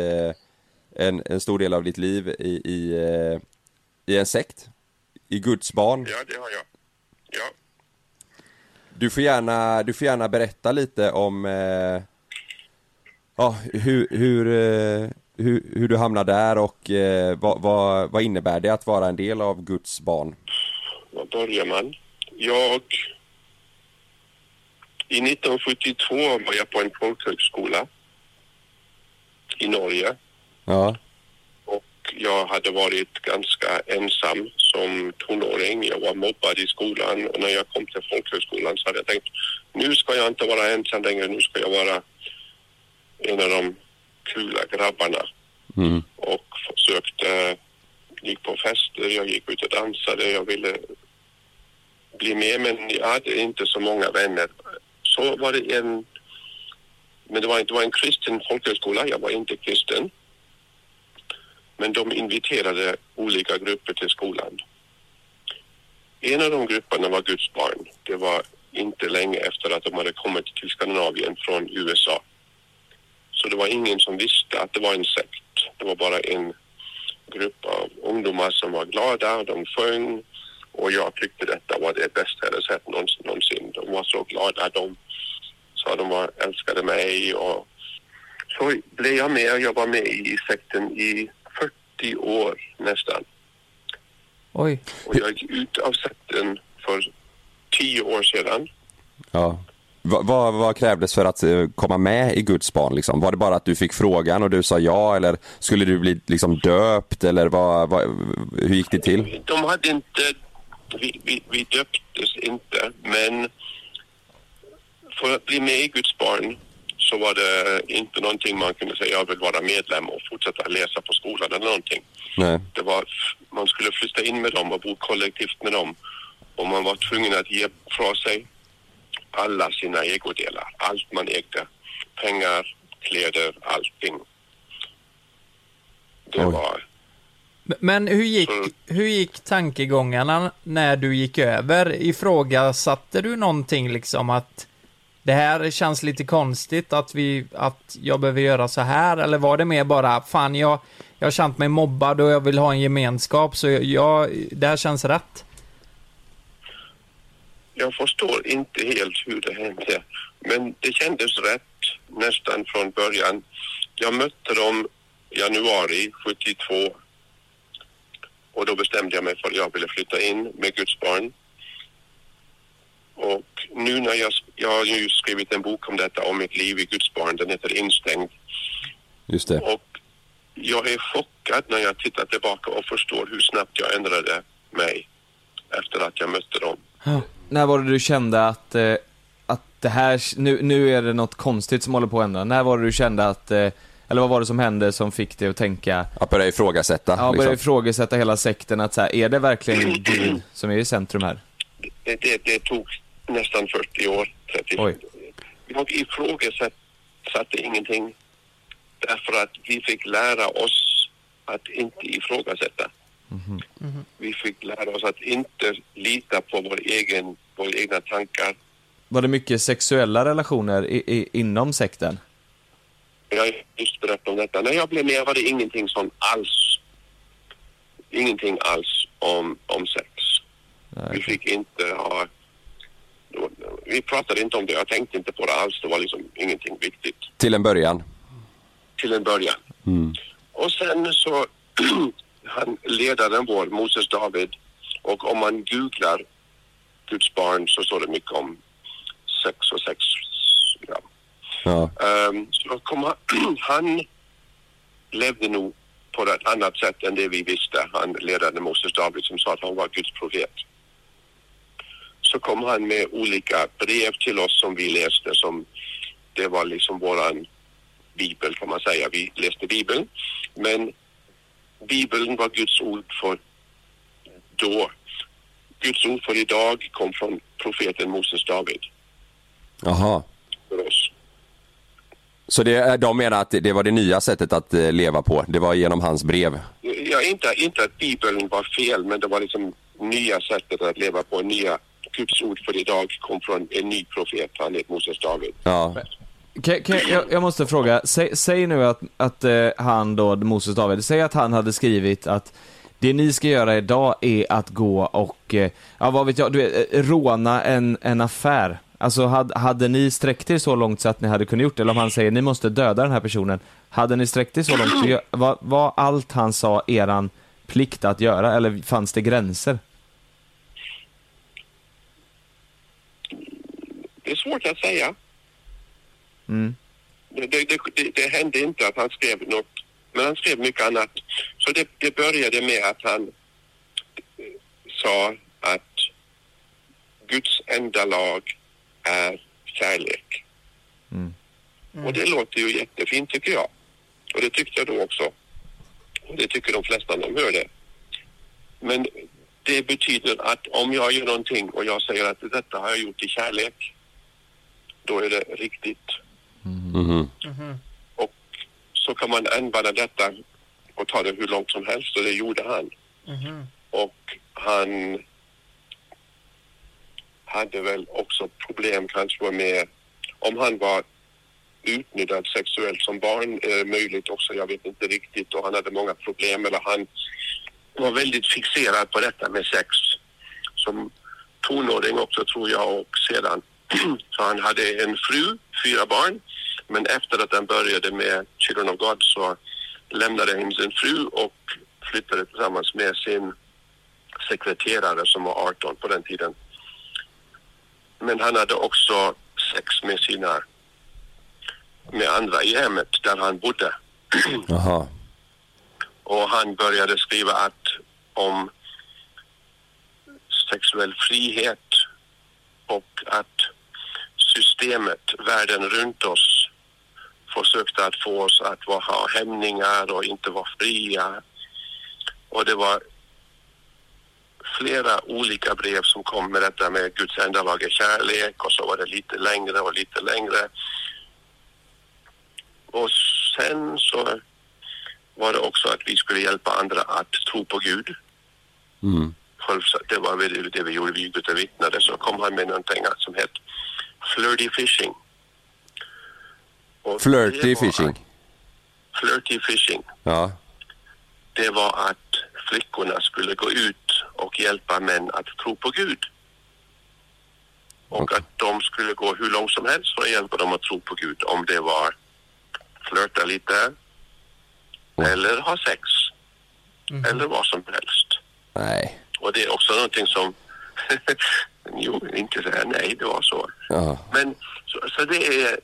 en, en stor del av ditt liv i, i, i en sekt. I Guds barn. Ja, det har jag. Ja. Du får gärna, du får gärna berätta lite om eh, ja, hur, hur, eh, hur, hur du hamnar där och eh, vad, vad, vad innebär det att vara en del av Guds barn? Var börjar man? Jag... I 1972 var jag på en folkhögskola i Norge. Ja, Och jag hade varit ganska ensam som tonåring. Jag var mobbad i skolan och när jag kom till folkhögskolan så hade jag tänkt nu ska jag inte vara ensam längre, nu ska jag vara en av de kula grabbarna Mm. och försökte, gick på fester, jag gick ut och dansade, jag ville bli med men jag hade inte så många vänner. Så var det en, men det var, det var en kristen folkhögskola, jag var inte kristen. Men de inviterade olika grupper till skolan. En av de grupperna var Guds barn. Det var inte länge efter att de hade kommit till Skandinavien från USA. Så det var ingen som visste att det var en sekt. Det var bara en grupp av ungdomar som var glada, de sjöng och jag tyckte detta var det bästa jag hade sett någonsin. De var så glada, de sa de var, älskade mig och så blev jag med och jag var med i sekten i 40 år nästan. Oj. Och jag gick ut av sekten för 10 år sedan. Ja. Va, vad, vad krävdes för att eh, komma med i Guds barn liksom? Var det bara att du fick frågan och du sa ja eller skulle du bli liksom döpt eller vad, vad, hur gick det till? De hade inte, vi, vi, vi döptes inte, men för att bli med i Guds barn så var det inte någonting man kunde säga jag vill vara medlem och fortsätta läsa på skolan eller någonting. Nej. Det var, man skulle flytta in med dem och bo kollektivt med dem och man var tvungen att ge från sig alla sina ägodelar, allt man ägde. Pengar, kläder, allting. Det Oj. var Men hur gick, Mm. hur gick tankegångarna när du gick över? Ifrågasatte du någonting liksom att det här känns lite konstigt att vi, att jag behöver göra så här? Eller var det mer bara, fan jag, jag har känt mig mobbad och jag vill ha en gemenskap så jag, jag det här känns rätt? Jag förstår inte helt hur det hände, men det kändes rätt nästan från början. Jag mötte dem januari 72 och då bestämde jag mig för att jag ville flytta in med Guds barn. Och nu när jag, jag har ju skrivit en bok om detta, om mitt liv i Guds barn, den heter Instängd. Just det. Och jag är chockad när jag tittar tillbaka och förstår hur snabbt jag ändrade mig efter att jag mötte dem. När var det du kände att, eh, att det här, nu, nu är det något konstigt som håller på att hända? När var det du kände att, eh, eller vad var det som hände som fick dig att tänka, Att börja ifrågasätta. ja, börja liksom. ifrågasätta hela sekten, att så här, är det verkligen (clears throat) Gud som är i centrum här? det, det, det tog nästan 40 år. 30. Oj. Jag ifrågasatte ingenting därför att vi fick lära oss att inte ifrågasätta. Vi fick lära oss att inte lita på vår egen, våra egna tankar. Var det mycket sexuella relationer i, i, inom sekten? Jag har just berättat om detta. När jag blev med var det ingenting sånt alls. Ingenting alls om, om sex. Vi fick inte ha... Vi pratade inte om det. Jag tänkte inte på det alls. Det var liksom ingenting viktigt. Till en början. till en början. Och sen så, (clears throat) han ledaren vår, Moses David, och om man googlar Guds barn så står det mycket om sex och sex. Ja. Ja. Ehm, så kom han, (clears throat) han levde nog på ett annat sätt än det vi visste. Han ledaren Moses David som sa att han var Guds profet. Så kom han med olika brev till oss som vi läste som det var liksom våran bibel kan man säga. Vi läste bibeln. Men bibeln var Guds ord för då. Guds ord för idag kom från profeten Moses David Jaha. för oss. Så det, de menar att det- det var det nya sättet att eh, leva på, det var genom hans brev? Ja, inte, inte att bibeln var fel men det var liksom nya sättet att leva på. Nya Guds ord för idag kom från en ny profet. Han heter Moses David. Ja. Kan, kan, jag, jag måste fråga, säg, säg nu att, att eh, han då, Moses David, säg att han hade skrivit att det ni ska göra idag är att gå och, eh, ja vad vet jag, du vet, eh, råna en, en affär. Alltså hade, hade ni sträckt er så långt så att ni hade kunnat gjort det, eller om han säger ni måste döda den här personen, hade ni sträckt er så långt, så var, var allt han sa eran plikt att göra, eller fanns det gränser? Det är svårt att säga. Mm. Det, det, det, det hände inte att han skrev något, men han skrev mycket annat. Så det, det började med att han, sa att Guds enda lag är kärlek. Och det låter ju jättefint tycker jag. Och det tyckte jag då också. Och det tycker de flesta när de hör det. Men det betyder att om jag gör någonting och jag säger att detta har jag gjort i kärlek, då är det riktigt. Mhm. Och så kan man använda detta och ta det hur långt som helst och det gjorde han. Och han hade väl också problem kanske med om han var utnyttjad sexuellt som barn det möjligt också, jag vet inte riktigt och han hade många problem eller han var väldigt fixerad på detta med sex som tonåring också tror jag och sedan (clears throat) så han hade en fru, fyra barn men efter att han började med Children of God så lämnade han sin fru och flyttade tillsammans med sin sekreterare som var 18 på den tiden. Men han hade också sex med sina med andra i hemmet där han bodde. (clears throat) Jaha. Och han började skriva att om sexuell frihet och att systemet, världen runt oss försökte att få oss att ha hämningar och inte vara fria. Och det var flera olika brev som kom med detta med Guds enda lag är kärlek och så var det lite längre och lite längre. Och sen så var det också att vi skulle hjälpa andra att tro på Gud. Mm. Det var det vi gjorde, vi gick ut och vittnade. Så kom han med någonting som hette flirty fishing. Och Flirty fishing. Att, flirty fishing. Ja. Det var att flickorna skulle gå ut och hjälpa män att tro på Gud. Och att de skulle gå hur långt som helst för att hjälpa dem att tro på Gud. Om det var flirta lite eller ha sex eller vad som helst. Nej. Och det är också någonting som (laughs) jo, inte säga nej, det var så. Ja. Men så, så det är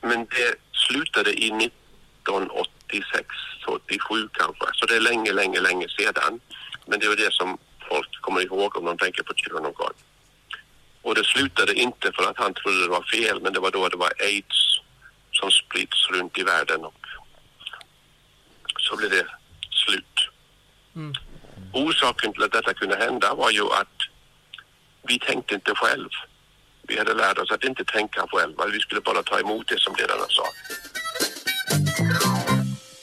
men det slutade i 1986, 87 kanske. Så det är länge, länge, länge sedan. Men det är det som folk kommer ihåg om de tänker på God. Och det slutade inte för att han trodde det var fel, men det var då det var aids som sprids runt i världen och så blev det slut. Orsaken till att detta kunde hända var ju att vi tänkte inte själv. Vi hade lärt oss att inte tänka själva. Vi skulle bara ta emot det som ledarna sa.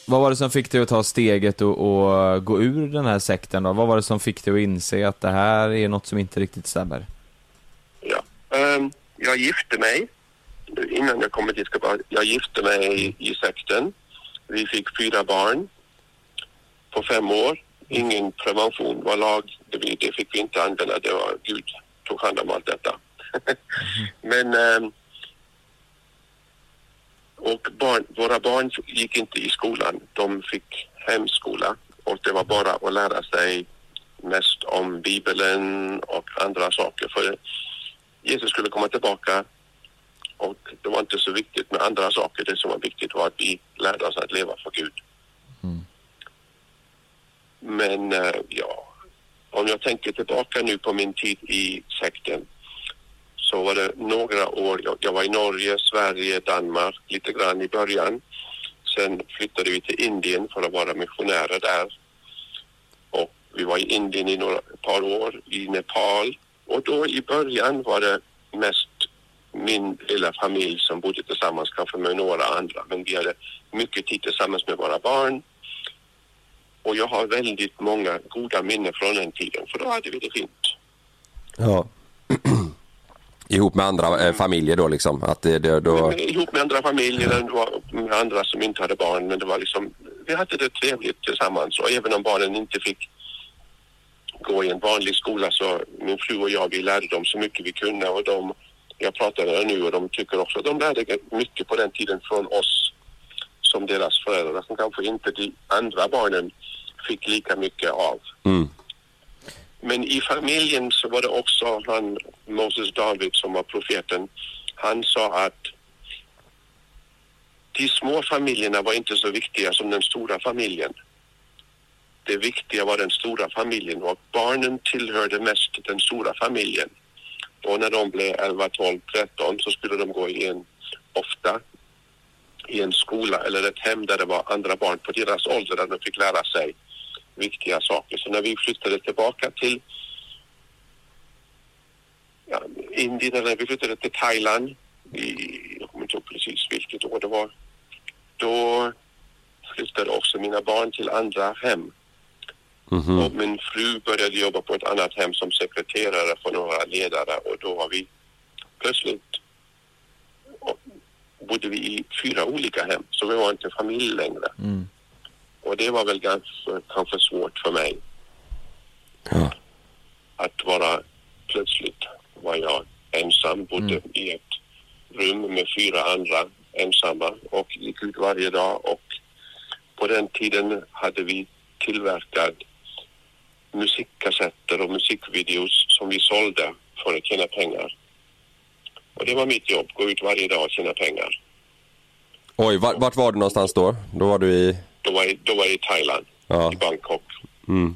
Vad var det som fick dig att ta steget och, och gå ur den här sekten då? Vad var det som fick dig att inse att det här är något som inte riktigt stämmer? Ja. Ehm, jag gifte mig. Innan jag kom dit ska jag gifte mig i, i sekten. Vi fick fyra barn på fem år. Ingen prevention var lag. Det, det fick vi inte använda. Det var Gud tog hand om allt detta. (laughs) Men ehm, och barn, våra barn gick inte i skolan. De fick hemskola och det var bara att lära sig mest om Bibeln och andra saker. För Jesus skulle komma tillbaka och det var inte så viktigt med andra saker. Det som var viktigt var att vi lärde oss att leva för Gud. Men eh, ja, om jag tänker tillbaka nu på min tid i sekten så var det några år, jag, jag var i Norge, Sverige, Danmark lite grann i början. Sen flyttade vi till Indien för att vara missionärer där. Och vi var i Indien i några ett par år, i Nepal. Och då i början var det mest min lilla familj som bodde tillsammans, kanske med några andra. Men vi hade mycket tid tillsammans med våra barn. Och jag har väldigt många goda minnen från den tiden, för då hade vi det fint. Ja. (clears throat) Ihop med andra eh, familjer då liksom? Att det, det, då... Ihop med andra familjer, det var med andra som inte hade barn. Men det var liksom, vi hade det trevligt tillsammans. Och även om barnen inte fick gå i en vanlig skola så min fru och jag, vi lärde dem så mycket vi kunde. Och de, jag pratar med nu och de tycker också att de lärde mycket på den tiden från oss som deras föräldrar som kanske inte de andra barnen fick lika mycket av. Mm. Men i familjen så var det också han, Moses David som var profeten. Han sa att de små familjerna var inte så viktiga som den stora familjen. det viktiga var den stora familjen och barnen tillhörde mest den stora familjen. Och när de blev 11, 12, 13 så skulle de gå i en, ofta i en skola eller ett hem där det var andra barn på deras ålder där de fick lära sig viktiga saker. Så när vi flyttade tillbaka till ja, Indien, eller när vi flyttade till Thailand, i, jag kommer inte ihåg precis vilket år det var, då flyttade också mina barn till andra hem. Mhm. Och min fru började jobba på ett annat hem som sekreterare för några ledare och då var vi plötsligt bodde vi i fyra olika hem så vi var inte familj längre. Mm. Och det var väl ganska, kanske svårt för mig Ja. att vara plötsligt var jag ensam, bodde i ett rum med fyra andra ensamma och gick ut varje dag och på den tiden hade vi tillverkat musikkassetter och musikvideos som vi sålde för att tjäna pengar. Och det var mitt jobb, gå ut varje dag och tjäna pengar. Oj, vart, vart var du någonstans då? Då var du i... Då var jag, då var jag i Thailand, Ja. i Bangkok. Mm.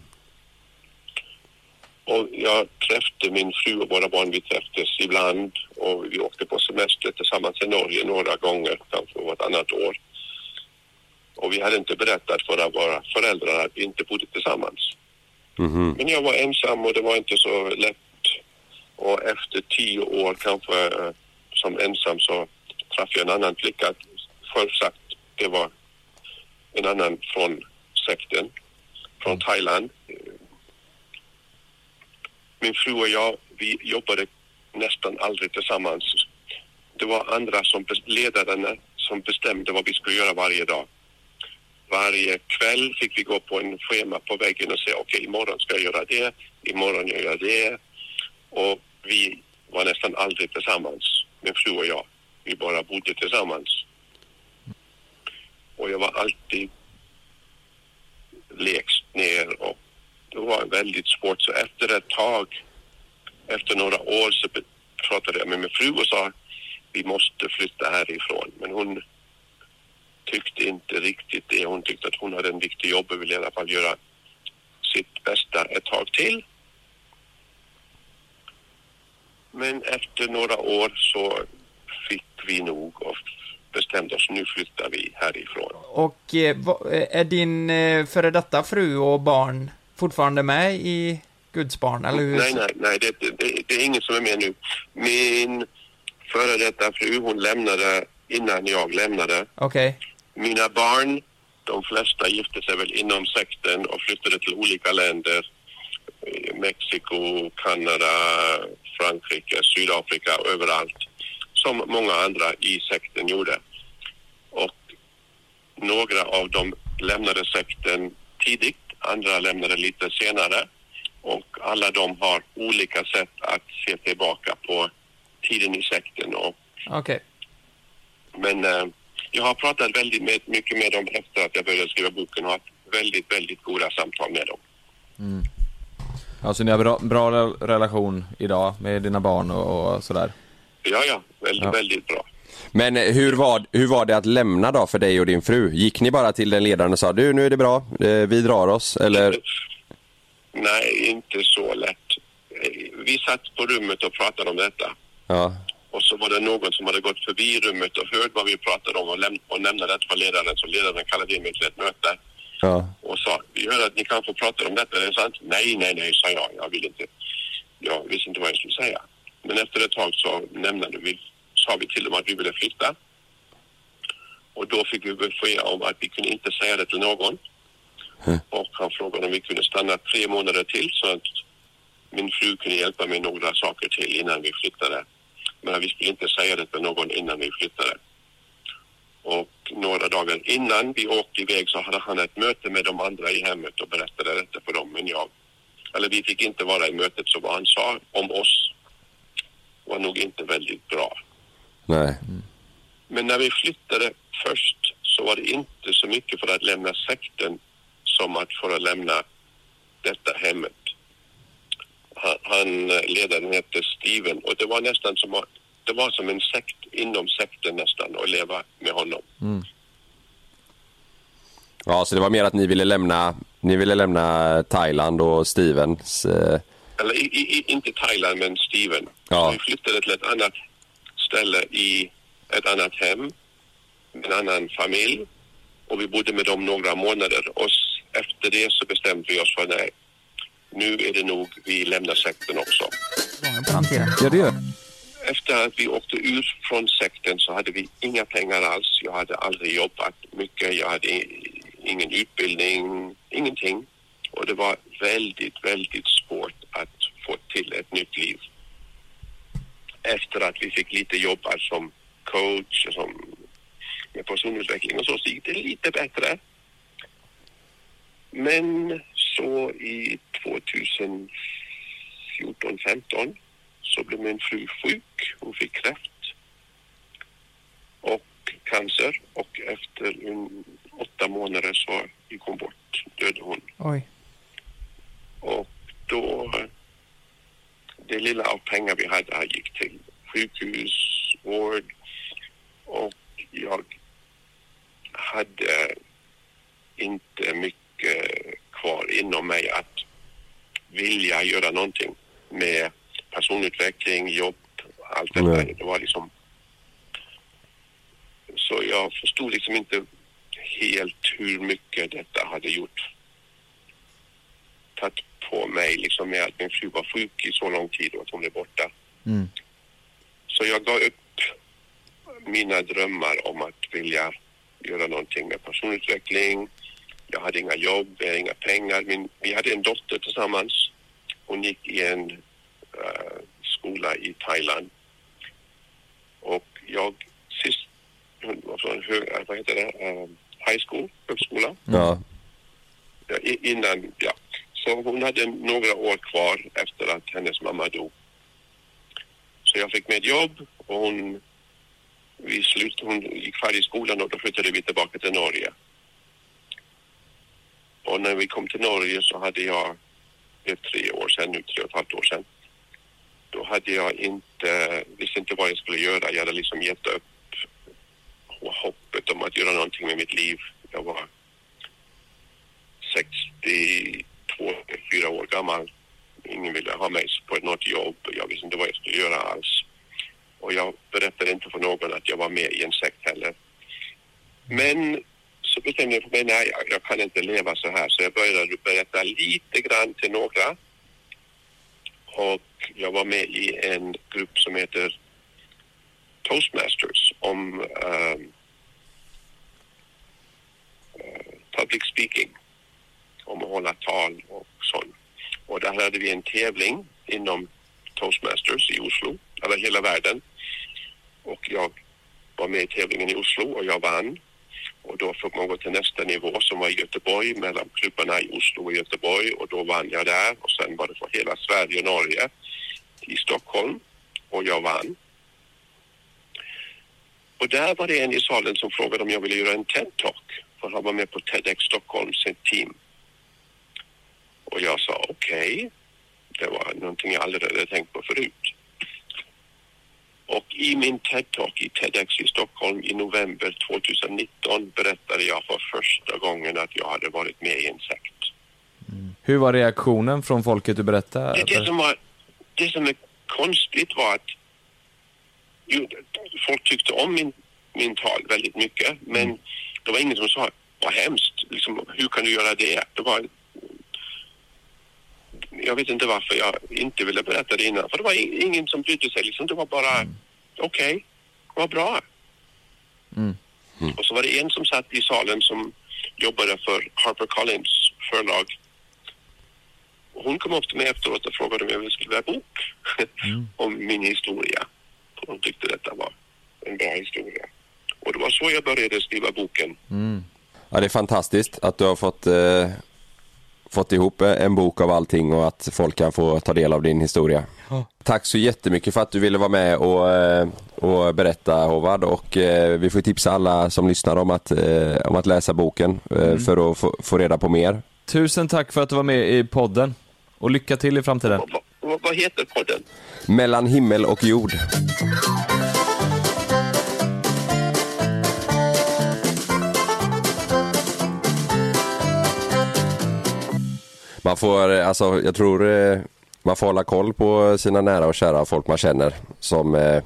Och jag träffade min fru och våra barn, vi träffades ibland och vi åkte på semester tillsammans i Norge några gånger, kanske vartannat år. Och vi hade inte berättat för våra föräldrar att vi inte bodde tillsammans. Mhm. Men jag var ensam och det var inte så lätt. Och efter tio år kanske eh, som ensam så träffade jag en annan flicka. Förr sagt, det var en annan från sekten, från Thailand. Min fru och jag, vi jobbade nästan aldrig tillsammans. Det var andra som ledarna som bestämde vad vi skulle göra varje dag. Varje kväll fick vi gå på en schema på väggen och säga okej, imorgon ska jag göra det, imorgon gör jag det. Och vi var nästan aldrig tillsammans, min fru och jag. Vi bara bodde tillsammans. Och jag var alltid lägst ner och det var väldigt svårt. Så efter ett tag, efter några år så pratade jag med min fru och sa vi måste flytta härifrån. Men hon tyckte inte riktigt det. Hon tyckte att hon hade en viktig jobb och ville i alla fall göra sitt bästa ett tag till. Men efter några år så fick vi nog och bestämde oss nu flyttar vi härifrån. Och eh, eh, är din eh, före detta fru och barn fortfarande med i Guds barn, eller hur? Nej, nej, nej, det, det, det är ingen som är med nu. Min före detta fru, hon lämnade innan jag lämnade. Okej. Mina barn, de flesta gifte sig väl inom sekten och flyttade till olika länder. Mexiko, Kanada, Frankrike, Sydafrika överallt. Som många andra i sekten gjorde. Och några av dem lämnade sekten tidigt, andra lämnade lite senare. Och alla de har olika sätt att se tillbaka på tiden i sekten och Okej. men eh, jag har pratat väldigt med, mycket med dem efter att jag började skriva boken och haft väldigt, väldigt goda samtal med dem. Alltså ni har bra, bra re- relation idag med dina barn och, och sådär? Ja, ja, väldigt, Ja. väldigt bra. Men eh, hur var, hur var det att lämna då för dig och din fru? Gick ni bara till den ledaren och sa du nu är det bra, eh, vi drar oss eller? Nej, inte så lätt. Eh, Vi satt på rummet och pratade om detta. Ja, Och så var det någon som hade gått förbi rummet och hört vad vi pratade om och, läm- och nämnde det för ledaren. Så ledaren kallade in mig till ett möte ja, och sa, vi hör att ni kan få prata om detta, är det sant? Nej, nej, nej, sa jag. Jag vill inte. Jag visste inte vad jag skulle säga. Men efter ett tag så nämnde vi, sa vi till dem att vi ville flytta. Och då fick vi besked om att vi kunde inte säga det till någon. Och han frågade om vi kunde stanna tre månader till så att min fru kunde hjälpa mig några saker till innan vi flyttade. Men vi skulle inte säga det till någon innan vi flyttade. Och några dagar innan vi åkte iväg så hade han ett möte med de andra i hemmet och berättade detta för dem. Men jag, eller vi fick inte vara i mötet så vad han sa om oss var nog inte väldigt bra. nej, Men när vi flyttade först så var det inte så mycket för att lämna sekten som att för att lämna detta hemmet. Han, han ledaren hette Steven och det var nästan som det var som en sekt inom sekten nästan att leva med honom. ja så det var mer att ni ville lämna Ni ville lämna Thailand och Stevens eh, Eller i, i, inte Thailand, men Steven. Ja. Vi flyttade till ett annat ställe i ett annat hem med en annan familj. Och vi bodde med dem några månader. Och efter det så bestämde vi oss för nej, nu är det nog vi lämnar sekten också. Ja det gör Efter att vi åkte ur från sekten så hade vi inga pengar alls. Jag hade aldrig jobbat mycket. Jag hade ingen utbildning, ingenting. Och det var väldigt, väldigt svårt att få till ett nytt liv. Efter att vi fick lite jobba som coach och som med personutveckling och så, så gick det lite bättre. Men så i 2014-15 så blev min fru sjuk. Hon fick kräft och cancer och efter en, åtta månader så gick hon bort, döde hon. Oj. Och då, det lilla av pengar vi hade gick till sjukhus, vård och jag hade inte mycket kvar inom mig att vilja göra någonting med personutveckling, jobb, allt det där. Det var liksom så jag förstod liksom inte helt hur mycket detta hade gjort tagit på mig liksom med att min fru var sjuk i så lång tid och att hon är borta. Mm. Så jag gav upp mina drömmar om att vilja göra någonting med personutveckling. Jag hade inga jobb, jag hade inga pengar. Min, vi hade en dotter tillsammans. Hon gick i en eh, skola i Thailand. Och jag sist, var från hög, eh, vad heter det, Eh, high school, högskola. Ja, innan, ja. Så hon hade några år kvar efter att hennes mamma dog. Så jag fick med jobb och hon, vi slut, hon gick färdig skolan och då flyttade vi tillbaka till Norge. Och när vi kom till Norge så hade jag, det är tre år sedan nu, tre och ett halvt år sedan. Då hade jag inte, visste inte vad jag skulle göra. Jag hade liksom gett upp hoppet om att göra någonting med mitt liv. Jag var 62, 4 år gammal. Ingen ville ha mig på något jobb. Jag visste inte vad jag skulle göra alls. Och jag berättade inte för någon att jag var med i en sekt heller. Men så bestämde jag för mig, nej, jag, jag kan inte leva så här. Så jag började berätta lite grann till några. Och jag var med i en grupp som heter Toastmasters om um, public speaking om att hålla tal och sånt. Och där hade vi en tävling inom Toastmasters i Oslo, eller hela världen. Och jag var med i tävlingen i Oslo och jag vann. Och då fick man gå till nästa nivå som var i Göteborg mellan klubbarna i Oslo och Göteborg och då vann jag där och sen var det för hela Sverige och Norge i Stockholm och jag vann. Och där var det en i salen som frågade om jag ville göra en TED-talk för han var med på TEDx Stockholm, sitt team. Och jag sa okej. Det var någonting jag aldrig hade tänkt på förut. Och i min TED-talk i TEDx i Stockholm i november 2019 berättade jag för första gången att jag hade varit med i en sekt. Hur var reaktionen från folket du berättade? Det, det, som var, det som är konstigt var att jo, folk tyckte om min, min tal väldigt mycket men det var ingen som sa vad hemskt, liksom, hur kan du göra det? det var, jag vet inte varför jag inte ville berätta det innan för det var ingen som brydde sig. Liksom. Det var bara okej, vad bra. Mm. Och så var det en som satt i salen som jobbade för Harper Collins förlag och hon kom upp till mig efteråt och frågade om jag ville skriva en bok (laughs) om min historia. Hon tyckte detta var en bra historia. Och det var så jag började skriva boken. ja det är fantastiskt att du har fått, eh, fått ihop en bok av allting och att folk kan få ta del av din historia. Tack så jättemycket för att du ville vara med och, eh, och berätta Håvard och eh, vi får tipsa alla som lyssnar om att, eh, om att läsa boken eh, för att få, få reda på mer. Tusen tack för att du var med i podden. Och lycka till i framtiden. Vad heter podden? Mellan himmel och jord. Man får, eh, alltså jag tror eh, man får hålla koll på sina nära och kära folk man känner som eh,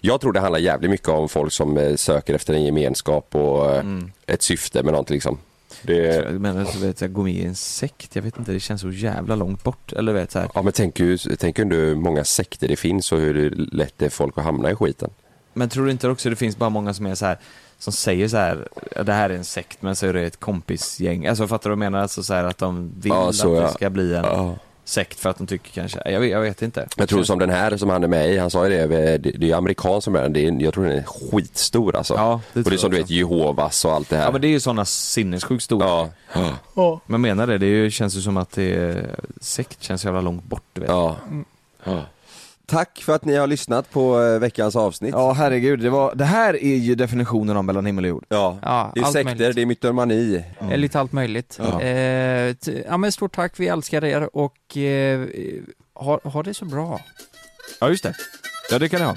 jag tror det handlar jävligt mycket om folk som söker efter en gemenskap och eh, ett syfte med någonting liksom. Det, Jag menar, så vet jag, gå med i en sekt, jag vet inte, det känns så jävla långt bort. Eller vet så här. ja men tänk ju, tänk ju hur många sekter det finns och hur lätt det är folk att hamna i skiten. Men tror du inte också det finns bara många som är så här som säger så här, ja, det här är en sekt men så är det ett kompisgäng. Alltså fattar du vad jag menar? Alltså så här att de vill Ja, så, att det ja. ska bli en Ja. sekt för att de tycker kanske, jag vet, jag vet inte. Jag tror som den här som han är med i, han sa ju det, det, det är amerikan som är den, det är, jag tror den är skitstor alltså. Ja, det och det är som du vet Jehovas och allt det här. Ja men det är ju sådana sinnessjukt stora. ja. Men menar det, det känns ju som att det är, sekt känns jävla långt bort du vet. Ja. ja. Tack för att ni har lyssnat på eh, veckans avsnitt. Ja herregud, det, var, det här är ju definitionen av mellan himmel och jord. Ja. Ja, det är sekter, möjligt. det är mytomani. Eh, Lite allt möjligt. Ja. Eh, ja men stort tack, vi älskar er och eh, ha, ha det så bra. Ja just det. Ja det kan jag ha.